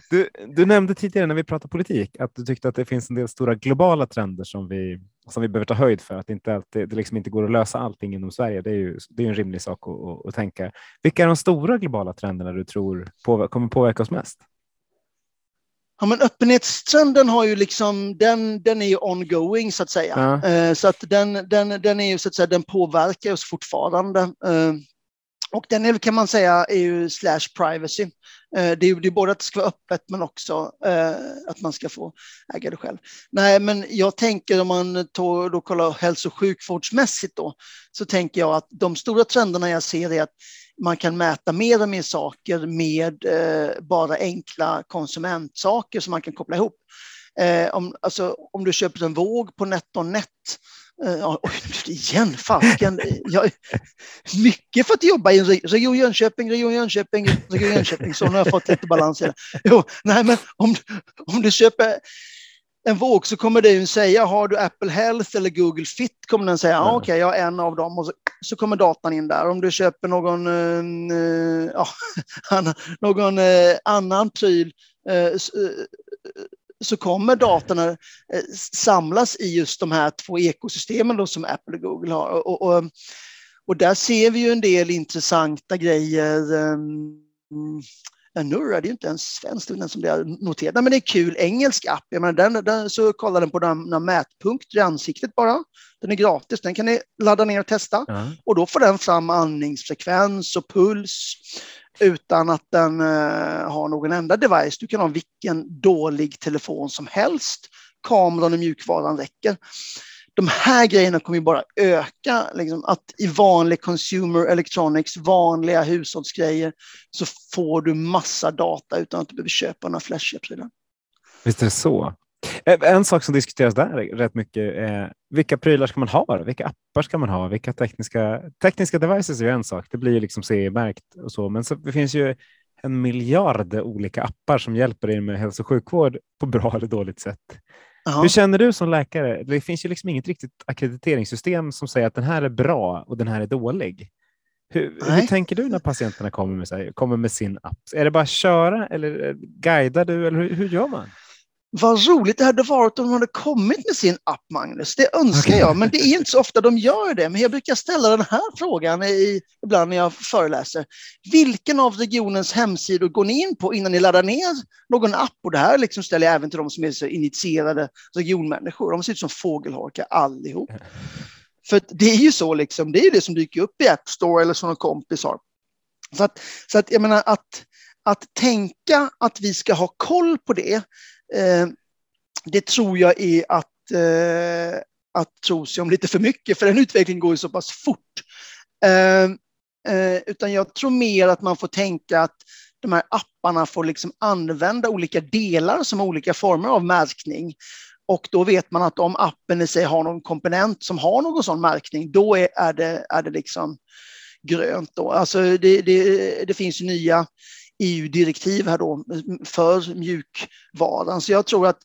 Du, du nämnde tidigare när vi pratade politik att du tyckte att det finns en del stora globala trender som vi, som vi behöver ta höjd för, att det inte alltid, det liksom inte går att lösa allting inom Sverige. Det är ju det är en rimlig sak att, att, att tänka. Vilka är de stora globala trenderna du tror på, kommer påverka oss mest? Ja, men öppenhetstrenden har ju liksom, den, den är ju ongoing så att säga. Ja. Eh, så att den, den, den är ju så att säga, den påverkar oss fortfarande. Och den är, kan man säga är ju slash privacy. Eh, det är, det är både att det ska vara öppet men också eh, att man ska få äga det själv. Nej, men jag tänker om man tog, då kollar hälso och sjukvårdsmässigt då, så tänker jag att de stora trenderna jag ser är att man kan mäta mer och mer saker med eh, bara enkla konsumentsaker som man kan koppla ihop. Om, alltså, om du köper en våg på NetOnNet Uh, oj, igen, fasken. Jag, mycket för att jobba i Region Jönköping, Region Jönköping, Region Jönköping. Så nu har jag fått lite balans i det. Jo, nej, men om, om du köper en våg så kommer den säga, har du Apple Health eller Google Fit? Kommer den säga, mm. okej, okay, jag är en av dem. Och så, så kommer datan in där. Om du köper någon, uh, ja, någon uh, annan pryl uh, så kommer datorna samlas i just de här två ekosystemen då som Apple och Google har. Och, och, och där ser vi ju en del intressanta grejer. Um, Ja, Nurra, det är inte ens svenskt, den som det är noterat. men det är kul engelsk app. Jag menar, den, den, så kollar den på några mätpunkter i ansiktet bara. Den är gratis, den kan ni ladda ner och testa. Mm. Och då får den fram andningsfrekvens och puls utan att den eh, har någon enda device. Du kan ha vilken dålig telefon som helst. Kameran och mjukvaran räcker de här grejerna kommer ju bara öka. Liksom, att i vanlig consumer electronics, vanliga hushållsgrejer, så får du massa data utan att du behöver köpa några flashiga prylar. Visst är det så. Eh, en sak som diskuteras där rätt mycket är vilka prylar ska man ha? Vilka appar ska man ha? Vilka tekniska, tekniska devices är ju en sak. Det blir liksom CE-märkt och så, men så, det finns ju en miljard olika appar som hjälper dig med hälso och sjukvård på bra eller dåligt sätt. Aha. Hur känner du som läkare? Det finns ju liksom inget riktigt akkrediteringssystem som säger att den här är bra och den här är dålig. Hur, hur tänker du när patienterna kommer med, kommer med sin app? Är det bara att köra eller guidar du? Eller hur, hur gör man? Vad roligt det hade varit om de hade kommit med sin app, Magnus. Det önskar okay. jag, men det är inte så ofta de gör det. Men jag brukar ställa den här frågan i, ibland när jag föreläser. Vilken av regionens hemsidor går ni in på innan ni laddar ner någon app? Och det här liksom ställer jag även till de som är så initierade regionmänniskor. De ser ut som fågelholkar allihop. För det är ju så, liksom, det är det som dyker upp i App Store eller som någon kompis har. Så att, så att jag menar att, att tänka att vi ska ha koll på det, Eh, det tror jag är att, eh, att tro sig om lite för mycket, för den utvecklingen går ju så pass fort. Eh, eh, utan jag tror mer att man får tänka att de här apparna får liksom använda olika delar som har olika former av märkning. Och då vet man att om appen i sig har någon komponent som har någon sån märkning, då är, är, det, är det liksom grönt. Då. Alltså det, det, det finns nya EU-direktiv här då för mjukvaran. Så jag tror att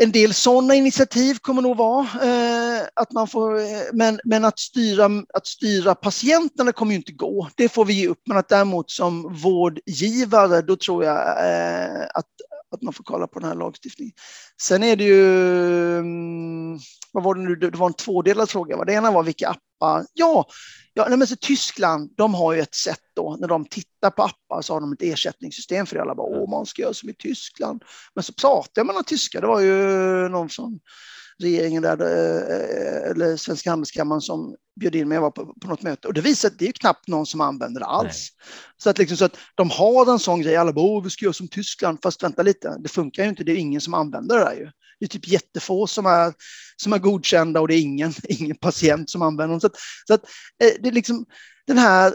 en del sådana initiativ kommer nog vara eh, att man får, eh, men, men att, styra, att styra patienterna kommer ju inte gå. Det får vi ge upp, men att däremot som vårdgivare, då tror jag eh, att, att man får kolla på den här lagstiftningen. Sen är det ju, mm, vad var det nu, det var en tvådelad fråga. Det ena var vilka appar, ja, Ja, nej, men så Tyskland, de har ju ett sätt då, när de tittar på appar så har de ett ersättningssystem för det. Alla bara, åh, man ska göra som i Tyskland. Men så pratade man med det var ju någon som regeringen där, eh, eller Svenska Handelskammaren som bjöd in mig, jag var på, på något möte och det visar att det är knappt någon som använder det alls. Så att, liksom, så att de har en sån grej, alla bara, åh, vi ska göra som Tyskland, fast vänta lite, det funkar ju inte, det är ingen som använder det där ju. Det är typ jättefå som är, som är godkända och det är ingen, ingen patient som använder dem. Så att, så att eh, det är liksom den här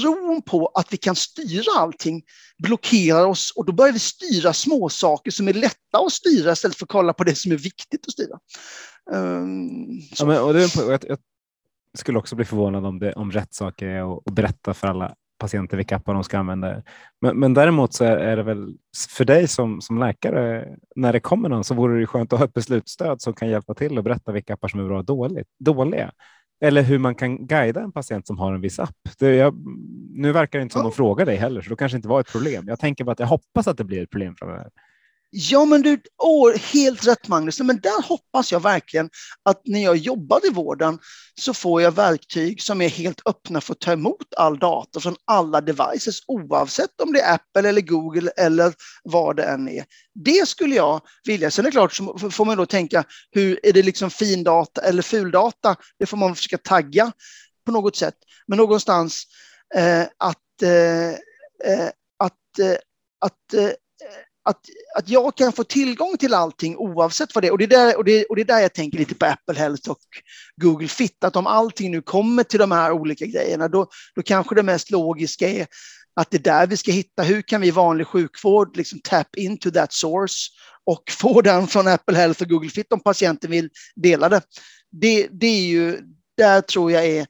tron på att vi kan styra allting blockerar oss och då börjar vi styra små saker som är lätta att styra istället för att kolla på det som är viktigt att styra. Um, ja, men, och det, jag, jag, skulle också bli förvånad om, det, om rätt saker är att, berätta för alla patienter vilka appar de ska använda. Men, men däremot så är, är, det väl för dig som, som läkare, när det kommer någon så vore det skönt att ha ett beslutsstöd som kan hjälpa till och berätta vilka appar som är bra och dåligt, dåliga. Eller hur man kan guida en patient som har en viss app. Det, jag, nu verkar det inte som de frågar dig heller, så då kanske inte var ett problem. Jag tänker bara att jag hoppas att det blir ett problem framöver. Ja, men du, åh, helt rätt Magnus. Men där hoppas jag verkligen att när jag jobbar i vården så får jag verktyg som är helt öppna för att ta emot all data från alla devices oavsett om det är Apple eller Google eller vad det än är. Det skulle jag vilja. Sen är det klart så får man då tänka hur är det liksom fin data eller ful data? Det får man försöka tagga på något sätt. Men någonstans eh, att, eh, eh att, eh, att eh, att, att jag kan få tillgång till allting oavsett vad det är. Och det är där, och det, och det är där jag tänker lite på Apple Health och Google Fit, att om allting nu kommer till de här olika grejerna, då, då kanske det mest logiska är att det är där vi ska hitta, hur kan vi i vanlig sjukvård liksom tap into that source och få den från Apple Health och Google Fit om patienten vill dela det. Det, det är ju, där tror jag är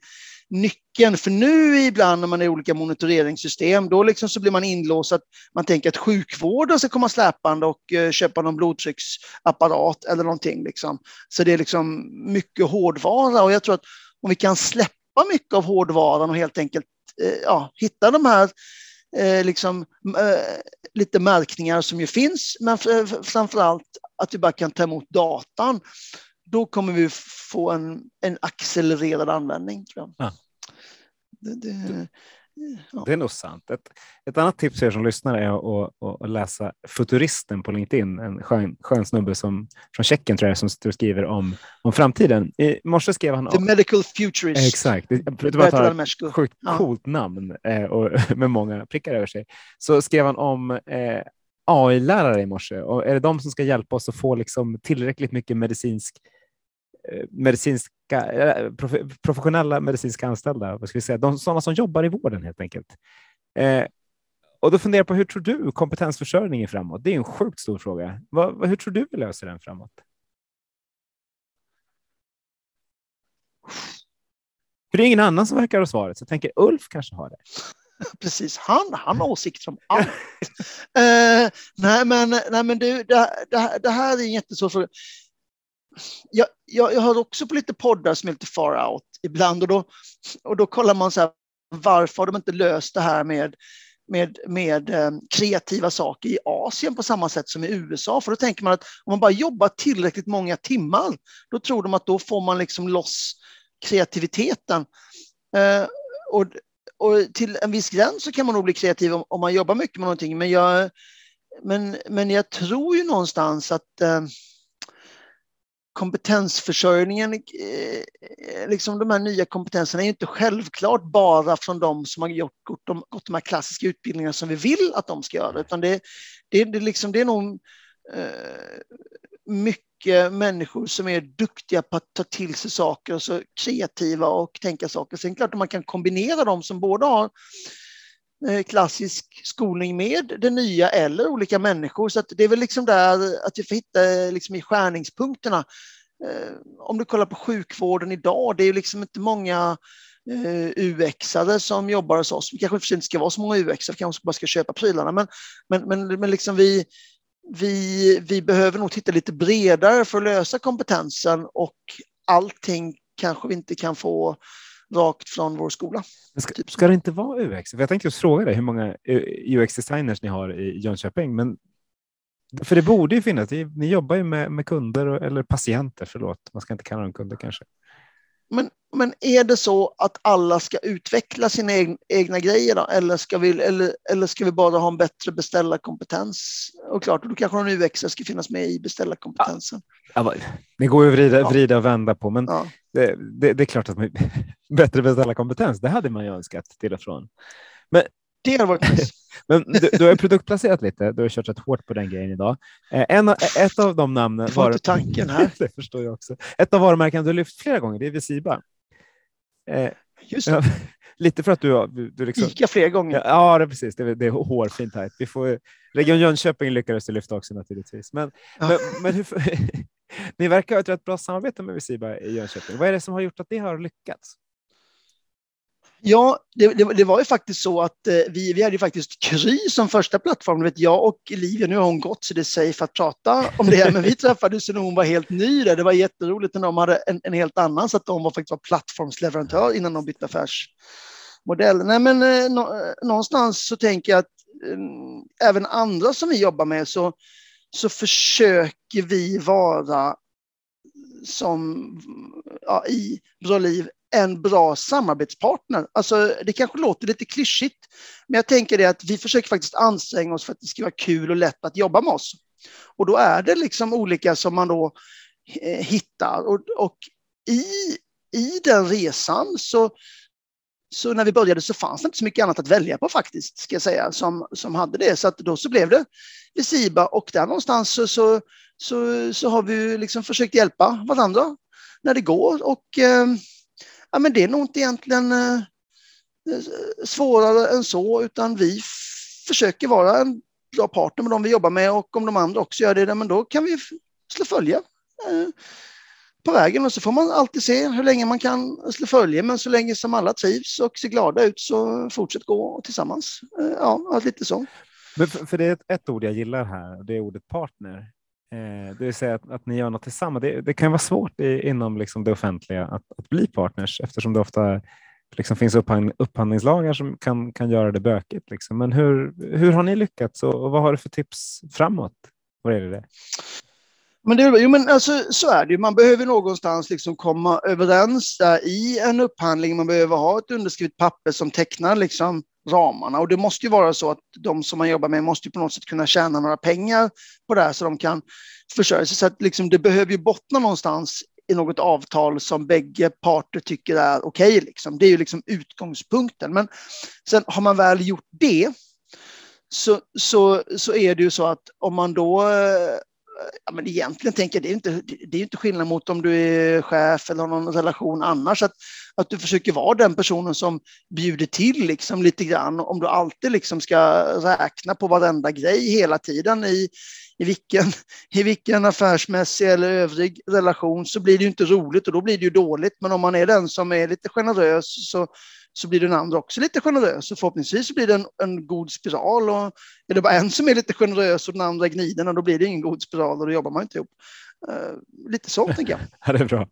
nyckeln. För nu ibland när man är i olika monitoreringssystem, då liksom så blir man inlåst att man tänker att sjukvården ska komma släpande och eh, köpa någon blodtrycksapparat eller någonting. Liksom. Så det är liksom mycket hårdvara och jag tror att om vi kan släppa mycket av hårdvaran och helt enkelt eh, ja, hitta de här eh, liksom, eh, lite märkningar som ju finns, men framför allt att vi bara kan ta emot datan då kommer vi få en, en accelererad användning. Tror jag. Ja. Det, det, ja. det, är nog sant. Ett, ett annat tips för er som lyssnar är att, att, att läsa Futuristen på LinkedIn, en skön, skön snubbe som, från Tjeckien tror jag som skriver om, om framtiden. I morse skrev han... The Medical Futurist. Exakt, det, var ett sjukt ja. coolt namn eh, och, med många prickar över sig. Så skrev han om eh, AI-lärare i morse och är det de som ska hjälpa oss att få liksom tillräckligt mycket medicinsk medicinska, eh, professionella medicinska anställda, vad ska vi säga, de, sådana som jobbar i vården helt enkelt. Eh, och då funderar jag på hur tror du kompetensförsörjningen framåt? Det är en sjukt stor fråga. Vad, hur tror du vi löser den framåt? För det är ingen annan som verkar ha svaret, så jag tänker Ulf kanske har det. Precis, han, han har åsikter om allt. uh, nej, men, nej, men du, det, det, det här är en jättesvår fråga jag, jag, jag hör också på lite poddar som är lite far out ibland och då, och då kollar man så här, varför har de inte löst det här med, med, med eh, kreativa saker i Asien på samma sätt som i USA? För då tänker man att om man bara jobbar tillräckligt många timmar, då tror de att då får man liksom loss kreativiteten. Eh, och, och till en viss gräns så kan man nog bli kreativ om, om man jobbar mycket med någonting, men jag, men, men jag tror ju någonstans att eh, kompetensförsörjningen, eh, eh, liksom de här nya kompetenserna är inte självklart bara från de som har gjort, de, gått de här klassiska utbildningarna som vi vill att de ska göra, utan det, det, det, liksom, det är nog eh, mycket människor som är duktiga på att ta till sig saker, och så kreativa och tänka saker. Sen klart att man kan kombinera dem som både har Eh, klassisk skolning med det nya eller olika människor. Så det är väl liksom där att vi får hitta liksom i skärningspunkterna. Eh, om du kollar på sjukvården idag, det är ju liksom inte många eh, UX-ade som jobbar hos oss. Vi kanske inte ska vara så många UX-are, vi kanske bara ska köpa prylarna, men, men, men, men liksom vi, vi, vi behöver nog titta lite bredare för att lösa kompetensen och allting kanske vi inte kan få rakt från vår skola. Ska, typ ska, det inte vara UX? Jag tänkte just fråga dig hur många UX-designers ni har i Jönköping, men för det borde ju finnas. Ni jobbar ju med, med kunder eller patienter, förlåt, man ska inte kalla dem kunder kanske. Men, men är det så att alla ska utveckla sina egna, egna grejer då? Eller, ska vi, eller, eller ska vi bara ha en bättre beställarkompetens? Och klart, då kanske någon UX ska finnas med i beställarkompetensen. Ja, det går ju att vrida, vrida och vända på, men ja. det, det, det, är klart att man, bättre beställarkompetens, det hade man ju önskat till och från. Men det har varit nice. Men du, du har produktplacerat lite, du har kört rätt hårt på den grejen idag. Eh, en, ett av de namnen... Var inte tanken här. det förstår jag också. Ett av varumärkena du lyft flera gånger, det är Visiba. Eh, Just det. lite för att du... du, liksom, Ica fler gånger. Ja, det är precis. Det är, det är hårfint här. Vi får, Region Jönköping lyckades du lyfta också naturligtvis. Men, ja. men, men hur, ni verkar ha ett rätt bra samarbete med Visiba i Jönköping. Vad är det som har gjort att det har lyckats? Ja, det, det, det, var ju faktiskt så att eh, vi, vi hade ju faktiskt Kry som första plattform. Vet, jag och Livia, nu har hon gått så det är safe att prata om det, men vi träffades när hon var helt ny där. Det var jätteroligt när de hade en, en helt annan, så att de var faktiskt var plattformsleverantör innan de bytte affärsmodell. Nej, men eh, nå, någonstans så tänker jag att eh, även andra som vi jobbar med så, så försöker vi vara som ja, i Bra Liv en bra samarbetspartner. Alltså, det kanske låter lite klyschigt, men jag tänker det att vi försöker faktiskt anstränga oss för att det ska vara kul och lätt att jobba med oss. Och då är det liksom olika som man då eh, hittar. Och, och i, i den resan så, så när vi började så fanns det inte så mycket annat att välja på faktiskt, ska jag säga, som, som hade det. Så att då så blev det Visiba och där någonstans så, så, så, så har vi liksom försökt hjälpa varandra när det går. Och eh, ja, men det är nog inte egentligen eh, svårare än så, utan vi försöker vara en bra partner med de vi jobbar med och om de andra också gör det, men då kan vi slå följe eh, på vägen och så får man alltid se hur länge man kan slå följe, men så länge som alla trivs och ser glada ut så fortsätt gå tillsammans. Eh, ja, lite så. Men för, för det är ett, ett, ord jag gillar här, det är ordet partner. Eh, det vill säga att, att ni gör något tillsammans. Det, det kan vara svårt i, inom liksom det offentliga att, att bli partners eftersom det ofta liksom finns upphandling, upphandlingslagar som kan, kan göra det bökigt. Liksom. Men hur, hur har ni lyckats och, och vad har du för tips framåt? Vad är det? Men, det, jo, men alltså, så är det ju. Man behöver någonstans liksom komma överens där i en upphandling. Man behöver ha ett underskrivet papper som tecknar liksom ramarna. Och det måste ju vara så att de som man jobbar med måste på något sätt kunna tjäna några pengar på det här så de kan försörja sig. Så att liksom, det behöver ju bottna någonstans i något avtal som bägge parter tycker är okej. Okay, liksom. Det är ju liksom utgångspunkten. Men sen har man väl gjort det så, så, så är det ju så att om man då ja, men egentligen tänker jag, det är inte, det är inte skillnad mot om du är chef eller har någon relation annars, att, att du försöker vara den personen som bjuder till liksom lite grann. Om du alltid liksom ska räkna på varenda grej hela tiden i, i, vilken, i vilken affärsmässig eller övrig relation så blir det ju inte roligt och då blir det ju dåligt. Men om man är den som är lite generös så, så blir den andra också lite generös och förhoppningsvis blir det en, en god spiral. Och är det bara en som är lite generös och den andra är gniden, och då blir det ingen god spiral och då jobbar man inte ihop. Uh, lite så tänker jag. Ja, det är bra.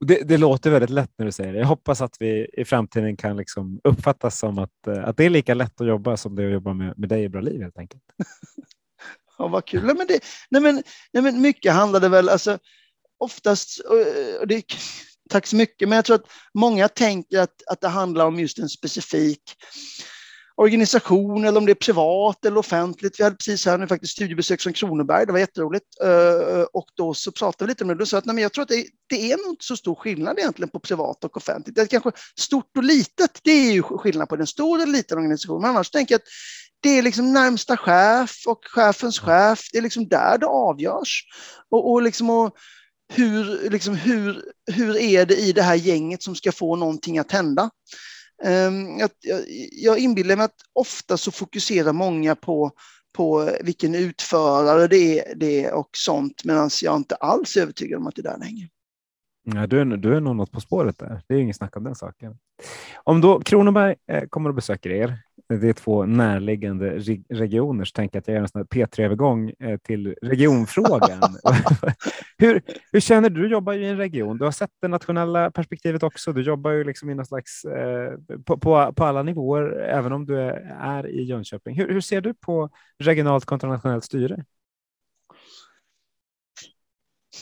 Det, det, låter väldigt lätt när du säger det. Jag hoppas att vi i framtiden kan liksom uppfattas som att, eh, att det är lika lätt att jobba som det är att jobba med, med dig i Bra Liv helt enkelt. ja, vad kul. Nej, men, det, nej, men, nej, men mycket handlade väl, alltså oftast, och det, Tack så mycket. Men jag tror att många tänker att, att det handlar om just en specifik organisation eller om det är privat eller offentligt. Vi hade precis här nu faktiskt studiebesök från Kronoberg, det var jätteroligt. Eh, och då så pratade vi lite om det. Då sa att nej, men jag tror att det, det är nog inte så stor skillnad egentligen på privat och offentligt. Det är kanske stort och litet, det är ju skillnad på en stor eller liten organisation. Men annars tänker jag att det är liksom närmsta chef och chefens chef, det är liksom där det avgörs. Och, och, liksom, och hur, liksom, hur, hur är det i det här gänget som ska få någonting att hända? Ehm, jag, jag inbillar mig att ofta så fokuserar många på, på vilken utförare det är, det är och sånt, medan jag inte alls är övertygad om att det är där hänger. Ja, du, är, du är nog något på spåret där. Det är inget snack om den saken. Om då Kronoberg eh, kommer och besöker er, det är två närliggande regioner, så tänker jag att jag gör en sån P3-övergång eh, till regionfrågan. hur, hur känner du? Du jobbar ju i en region. Du har sett det nationella perspektivet också. Du jobbar ju liksom i någon slags, eh, på, på, på, alla nivåer, även om du är, är i Jönköping. Hur, hur, ser du på regionalt kontra nationellt styre?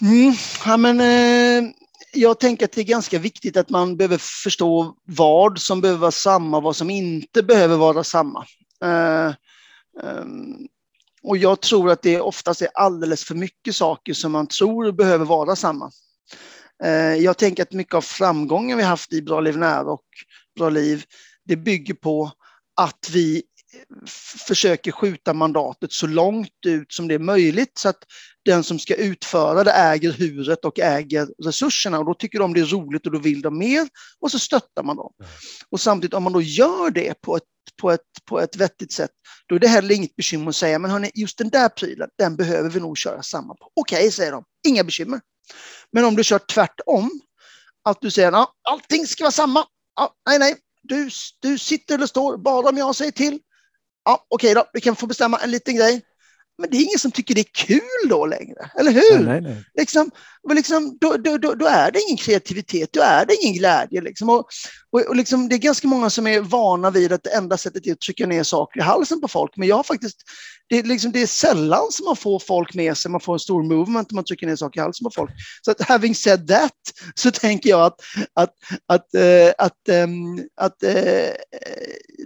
Mm, ja, men, eh, jag tänker att det är ganska viktigt att man behöver förstå vad som behöver vara samma och vad som inte behöver vara samma. Eh, ehm, och jag tror att det oftast är alldeles för mycket saker som man tror behöver vara samma. Eh, jag tänker att mycket av framgången vi haft i Bra liv nära och Bra liv, det bygger på att vi försöker skjuta mandatet så långt ut som det är möjligt så att den som ska utföra det äger huret och äger resurserna och då tycker de det är roligt och då vill de mer och så stöttar man dem. Och samtidigt om man då gör det på ett, på ett, på ett vettigt sätt, då är det heller inget bekymmer att säga, men hörni, just den där prylen, den behöver vi nog köra samma på. Okej, okay, säger de, inga bekymmer. Men om du kör tvärtom, att du säger att ja, allting ska vara samma, ja, nej, nej, du, du sitter eller står bara om jag säger till. Ja, okej okay då, vi kan få bestämma en liten grej. Men det är ingen som tycker det är kul då längre, eller hur? Nej, nej. Liksom, liksom, då, då, då, då, är det ingen kreativitet, då är det ingen glädje. Liksom. Och, och, och liksom, det är ganska många som är vana vid att det enda sättet är att trycka ner saker i halsen på folk. Men jag har faktiskt, det, är liksom, det är sällan som man får folk med sig, man får en stor movement om man trycker ner saker i halsen på folk. Så att having said that så tänker jag att, att, att, äh, att, äh, att äh,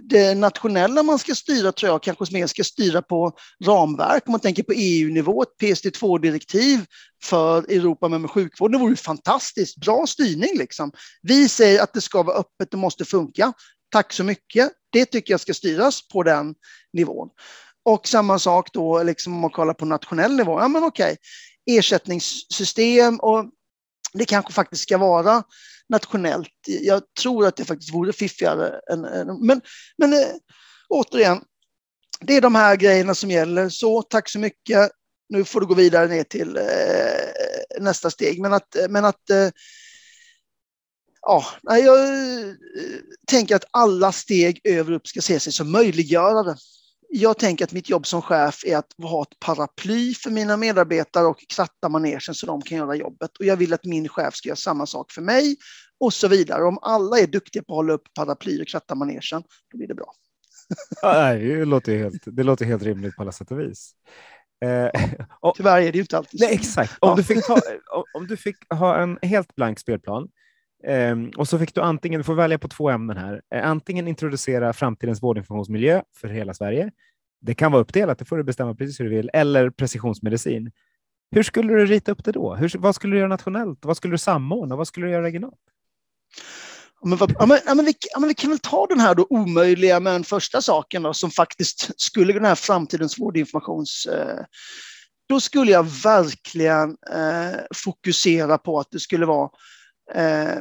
det nationella man ska styra tror jag kanske mer ska styra på ramverk. Om man tänker på EU-nivå, ett PSD2-direktiv för Europa med sjukvård. Det vore ju fantastiskt bra styrning. Liksom. Vi säger att det ska vara öppet, det måste funka. Tack så mycket. Det tycker jag ska styras på den nivån. Och samma sak då liksom om man kollar på nationell nivå. Ja, men okej, ersättningssystem och det kanske faktiskt ska vara nationellt. Jag tror att det faktiskt vore fiffigare. Än, men, men eh, återigen, det är de här grejerna som gäller. Så tack så mycket nu får du gå vidare ner till eh, nästa steg. Men att, eh, men att eh, ja, jag eh, tänker att alla steg över upp ska se sig som möjliggörare. Jag tänker att mitt jobb som chef är att ha ett paraply för mina medarbetare och kratta manegen så de kan göra jobbet. Och jag vill att min chef ska göra samma sak för mig och så vidare. Om alla är duktiga på att hålla upp paraply och kratta manegen, då blir det bra. Ja, det, låter helt, det låter helt rimligt på alla sätt och vis. Eh, och, Tyvärr är det ju inte alltid så. Nej, exakt. Om, ja. du fick ta, om du fick ha en helt blank spelplan Ehm, och så fick du antingen, du får välja på två ämnen här, eh, antingen introducera framtidens vårdinformationsmiljö för hela Sverige. Det kan vara uppdelat, det får du bestämma precis hur du vill, eller precisionsmedicin. Hur skulle du rita upp det då? Hur, vad skulle du göra nationellt? Vad skulle du samordna? Vad skulle du göra regionalt? Men, ja, men, ja, men, vi, ja, men vi kan väl ta den här då omöjliga men första saken då, som faktiskt skulle den här framtidens vårdinformations... Eh, då skulle jag verkligen eh, fokusera på att det skulle vara eh,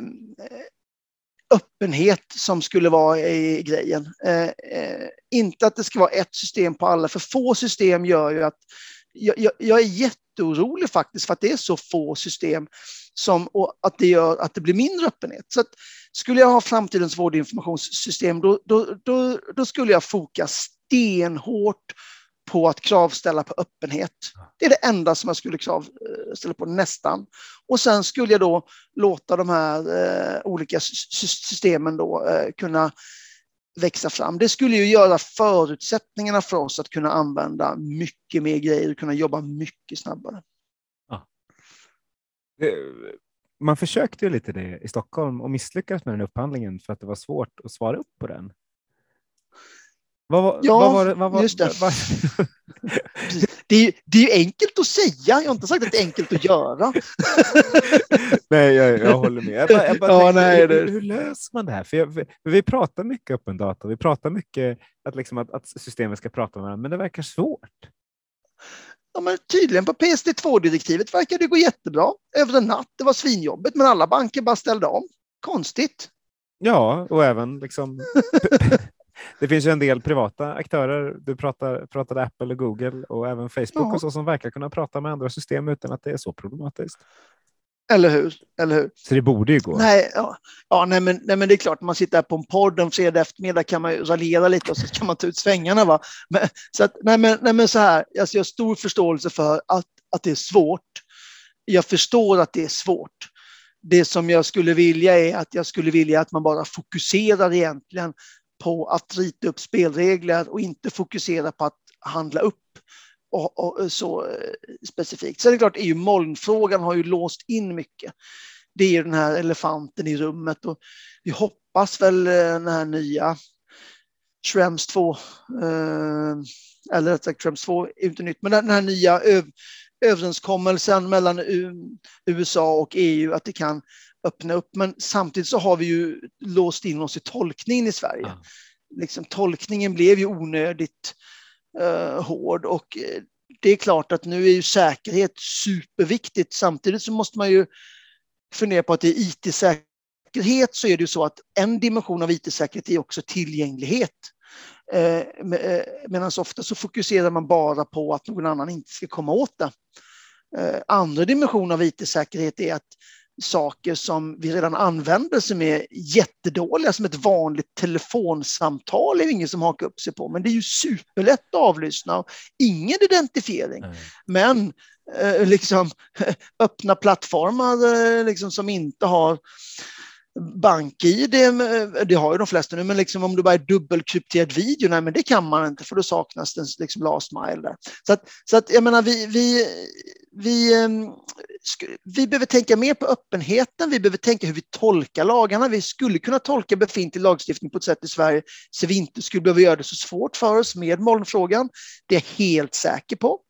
öppenhet som skulle vara i grejen. Eh, eh, inte att det ska vara ett system på alla, för få system gör ju att jag, jag, jag är jätteorolig faktiskt för att det är så få system som, och att det gör att det blir mindre öppenhet. Så att, skulle jag ha framtidens vårdinformationssystem, då, då, då, då skulle jag foka stenhårt på att kravställa på öppenhet. Det är det enda som jag skulle kravställa på nästan. Och sen skulle jag då låta de här eh, olika systemen då eh, kunna växa fram. Det skulle ju göra förutsättningarna för oss att kunna använda mycket mer grejer och kunna jobba mycket snabbare. Ja. Man försökte ju lite det i Stockholm och misslyckades med den upphandlingen för att det var svårt att svara upp på den. Vad var, ja, vad var, vad var, just det. Det, är, det är enkelt att säga, jag har inte sagt att det är enkelt att göra. nej, jag, jag håller med. Jag bara, jag bara ja, tänkte, nej, hur, det... hur, löser man det här? För, för, vi pratar mycket öppen data, vi pratar mycket att, liksom, att, att systemet ska prata med varandra, men det verkar svårt. Ja, men tydligen på PSD2-direktivet verkar det gå jättebra över en natt. Det var svinjobbigt, men alla banker bara ställde om. Konstigt. Ja, och även liksom det finns ju en del privata aktörer. Du pratar, pratade Apple och Google och även Facebook ja. och så som verkar kunna prata med andra system utan att det är så problematiskt. Eller hur? Eller hur? Så det borde ju gå. Nej, ja, ja nej, men, nej, men det är klart, man sitter här på en podd en fredag eftermiddag kan man ju raljera lite och så kan man ta ut svängarna. Va? Men, så att, nej, men, nej, men så här, alltså, jag har stor förståelse för att, att det är svårt. Jag förstår att det är svårt. Det som jag skulle vilja är att jag skulle vilja att man bara fokuserar egentligen på att rita upp spelregler och inte fokusera på att handla upp och, och så eh, specifikt. Sen är det klart, EU-molnfrågan har ju låst in mycket. Det är ju den här elefanten i rummet och vi hoppas väl eh, den här nya Schrems 2, eh, eller rättare sagt Schrems 2 är inte nytt, men den här nya överenskommelsen mellan USA och EU att det kan öppna upp. Men samtidigt så har vi ju låst in oss i tolkningen i Sverige. Ja. Liksom, tolkningen blev ju onödigt uh, hård och eh, det är klart att nu är ju säkerhet superviktigt. Samtidigt så måste man ju fundera på att i IT-säkerhet så är det ju så att en dimension av IT-säkerhet är också tillgänglighet. Eh, Medan ofta så fokuserar man bara på att någon annan inte ska komma åt det. Andra dimensioner av IT-säkerhet är att saker som vi redan använder som är jättedåliga, som ett vanligt telefonsamtal är det ingen som hakar upp sig på, men det är ju superlätt att avlyssna. Ingen identifiering. Mm. Men eh, liksom öppna plattformar eh, liksom, som inte har BankID, det har ju de flesta nu, men liksom om du bara är dubbelkrypterad video, nej men det kan man inte för då saknas den liksom last mile där. Så att, så att jag menar vi, vi, vi, ehm, vi behöver tänka mer på öppenheten, vi behöver tänka hur vi tolkar lagarna. Vi skulle kunna tolka befintlig lagstiftning på ett sätt i Sverige så vi inte skulle behöva göra det så svårt för oss med molnfrågan. Det är jag helt säker på.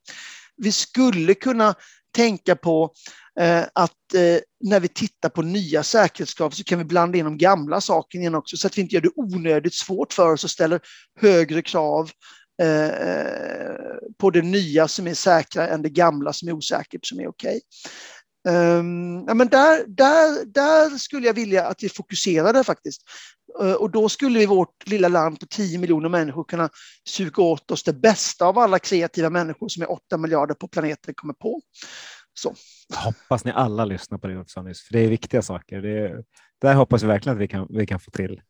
Vi skulle kunna tänka på eh, att eh, när vi tittar på nya säkerhetskrav så kan vi blanda in de gamla sakerna igen också så att vi inte gör det onödigt svårt för oss och ställer högre krav Eh, eh, på det nya som är säkrare än det gamla som är osäkert som är okej. Okay. Um, ja, men där, där, där skulle jag vilja att vi fokuserade faktiskt. Uh, och då skulle vi i vårt lilla land på 10 miljoner människor kunna suga åt oss det bästa av alla kreativa människor som är 8 miljarder på planeten kommer på. Så. Hoppas ni alla lyssnar på det också sa nyss, för det är viktiga saker. Det där hoppas vi verkligen att vi kan, vi kan få till.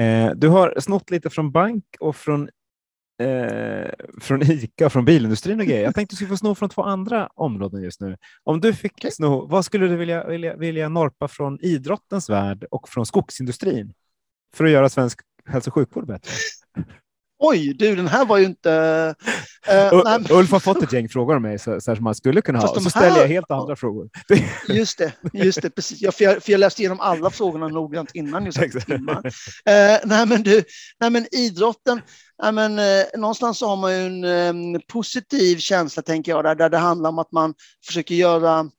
Eh, du har snott lite från bank och från, eh, från ICA och från bilindustrin och grejer. Jag tänkte du skulle få sno från två andra områden just nu. Om du fick okay. sno, vad skulle du vilja, vilja, vilja norpa från idrottens värld och från skogsindustrin för att göra svensk hälso och sjukvård bättre? Oj, du den här var ju inte... Uh, Ulf har fått ett gäng frågor om mig så, så som man skulle kunna ha, och så här... ställer jag helt andra frågor. Just det, just det precis. Ja, för, jag, för jag läste igenom alla frågorna noggrant innan. Just uh, nej, men du, nej, men idrotten, nej, men, uh, någonstans så har man ju en um, positiv känsla, tänker jag, där, där det handlar om att man försöker göra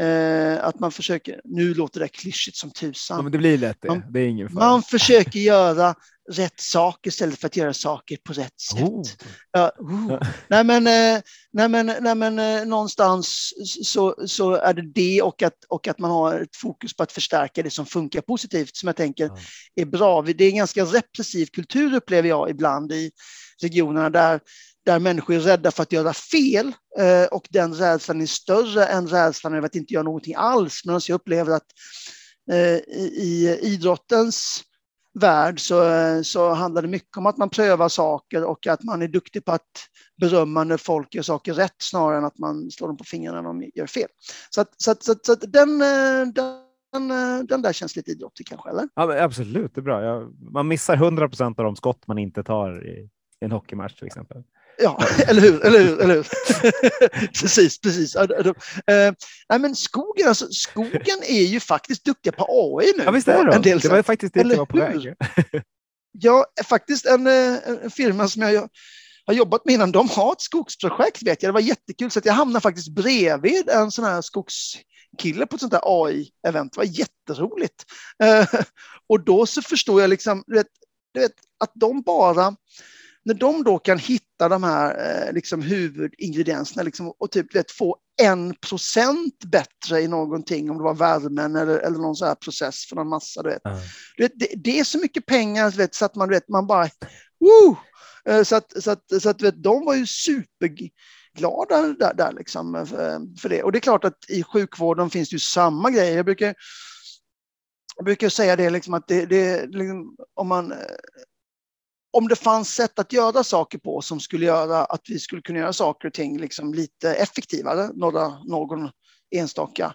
Eh, att man försöker, nu låter det klyschigt som tusan. Ja, men det blir lätt det. Man, det är ingen fara. Man försöker göra rätt saker istället för att göra saker på rätt sätt. Oh. Ja, oh. nej, men, eh, nej, men, nej, men eh, någonstans så, så är det det och att, och att man har ett fokus på att förstärka det som funkar positivt som jag tänker är bra. Det är en ganska repressiv kultur upplever jag ibland i regionerna där där människor är rädda för att göra fel eh, och den rädslan är större än rädslan över att inte göra någonting alls. Men jag upplever att i idrottens värld så, så handlar det mycket om att man prövar saker och att man är duktig på att berömma när folk gör saker rätt snarare än att man slår dem på fingrarna när de gör fel. Så, att, så, att, så, att, så att den, den, den där känns lite idrottig kanske, eller? Ja, absolut, det är bra. Jag, man missar 100 procent av de skott man inte tar i en hockeymatch till exempel. Ja, eller hur? Eller hur, eller hur? precis, precis. Uh, nej, men skogen, alltså, skogen är ju faktiskt duktiga på AI nu. Ja, visst är. En del det var faktiskt det jag var på väg. ja, faktiskt en, eh, en firma som jag har jobbat med innan, de har ett skogsprojekt vet jag. Det var jättekul så att jag hamnade faktiskt bredvid en sån här skogskille på ett sånt här AI-event. Det var jätteroligt. Uh, och då så förstår jag liksom, du vet, du vet, att de bara när de då kan hitta de här eh, liksom huvudingredienserna liksom, och typ vet, få en procent bättre i någonting, om det var värmen eller, eller någon sån här process för någon massa. Du vet. Mm. Du vet, det, det, är så mycket pengar vet, så att man, vet, man bara... Woo! Eh, så att, så att, så att vet, de var ju superglada där, där liksom, för, för det. Och det är klart att i sjukvården finns det ju samma grejer. Jag brukar, jag brukar säga det, liksom, att det, det liksom, om man om det fanns sätt att göra saker på som skulle göra att vi skulle kunna göra saker och ting liksom lite effektivare, några, någon enstaka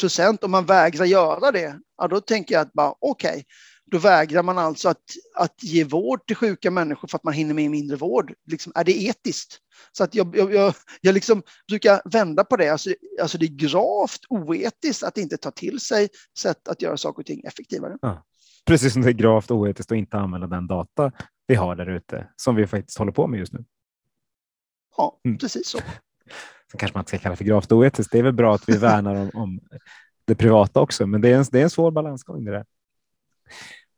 procent, om man vägrar göra det, ja, då tänker jag att bara okej, okay, då vägrar man alltså att, att ge vård till sjuka människor för att man hinner med mindre vård. Liksom, är det etiskt? Så att jag, jag, jag, jag liksom brukar vända på det. Alltså, alltså det är gravt oetiskt att inte ta till sig sätt att göra saker och ting effektivare. Ja. Precis som det är gravt oetiskt att inte använda den data vi har där ute som vi faktiskt håller på med just nu. Ja, mm. precis så. Sen kanske man inte ska kalla för gravt oetiskt. Det är väl bra att vi värnar om, om det privata också, men det är en, det är en svår balansgång det där.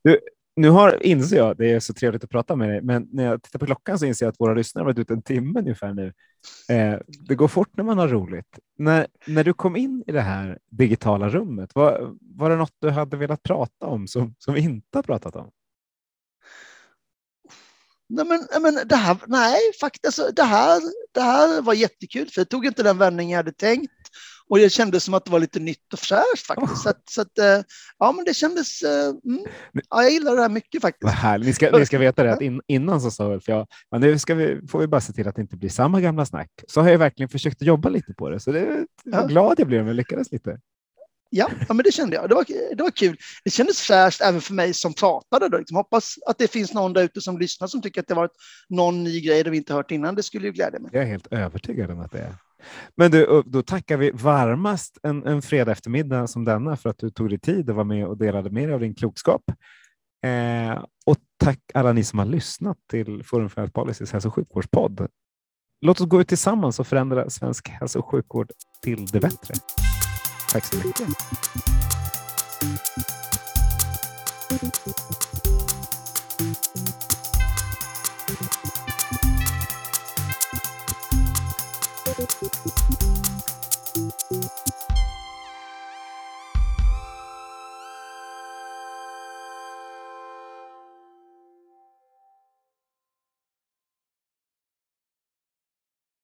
Du, nu har, inser jag, det är så trevligt att prata med dig, men när jag tittar på klockan så inser jag att våra lyssnare har varit ute en timme ungefär nu. Eh, det går fort när man har roligt. När, när du kom in i det här digitala rummet, var, var det något du hade velat prata om som, som vi inte har pratat om? Nej, men, men det här, nej, faktiskt, alltså, det här, det här var jättekul, för det tog inte den vändning jag hade tänkt. Och det kändes som att det var lite nytt och fräscht faktiskt. Oh. Så, att, så att, eh, ja, men det kändes... eh, Mm, ja, jag gillar det här mycket Vad faktiskt. härligt. Ni ska, ni ska veta det att in, innan så sa Ulf, ja, men nu ska vi, får vi bara se till att det inte blir samma gamla snack. Så har jag verkligen försökt jobba lite på det. Så det, jag Ja. är glad jag blev om jag lyckades lite. Ja, ja, men det kände jag. Det var, det var kul. Det kändes fräscht även för mig som pratade. Då. Liksom, hoppas att det finns någon där ute som lyssnar som tycker att det varit någon ny grej de vi inte hört innan. Det skulle ju glädja mig. Jag är helt övertygad om att det är. Men du, då tackar vi varmast en, en fredag eftermiddag som denna för att du tog dig tid att vara med och delade med dig av din klokskap. Eh, och tack alla ni som har lyssnat till Forum för Health Policys hälso och sjukvårdspodd. Låt oss gå ut tillsammans och förändra svensk hälso och sjukvård till det bättre. Tack så mycket.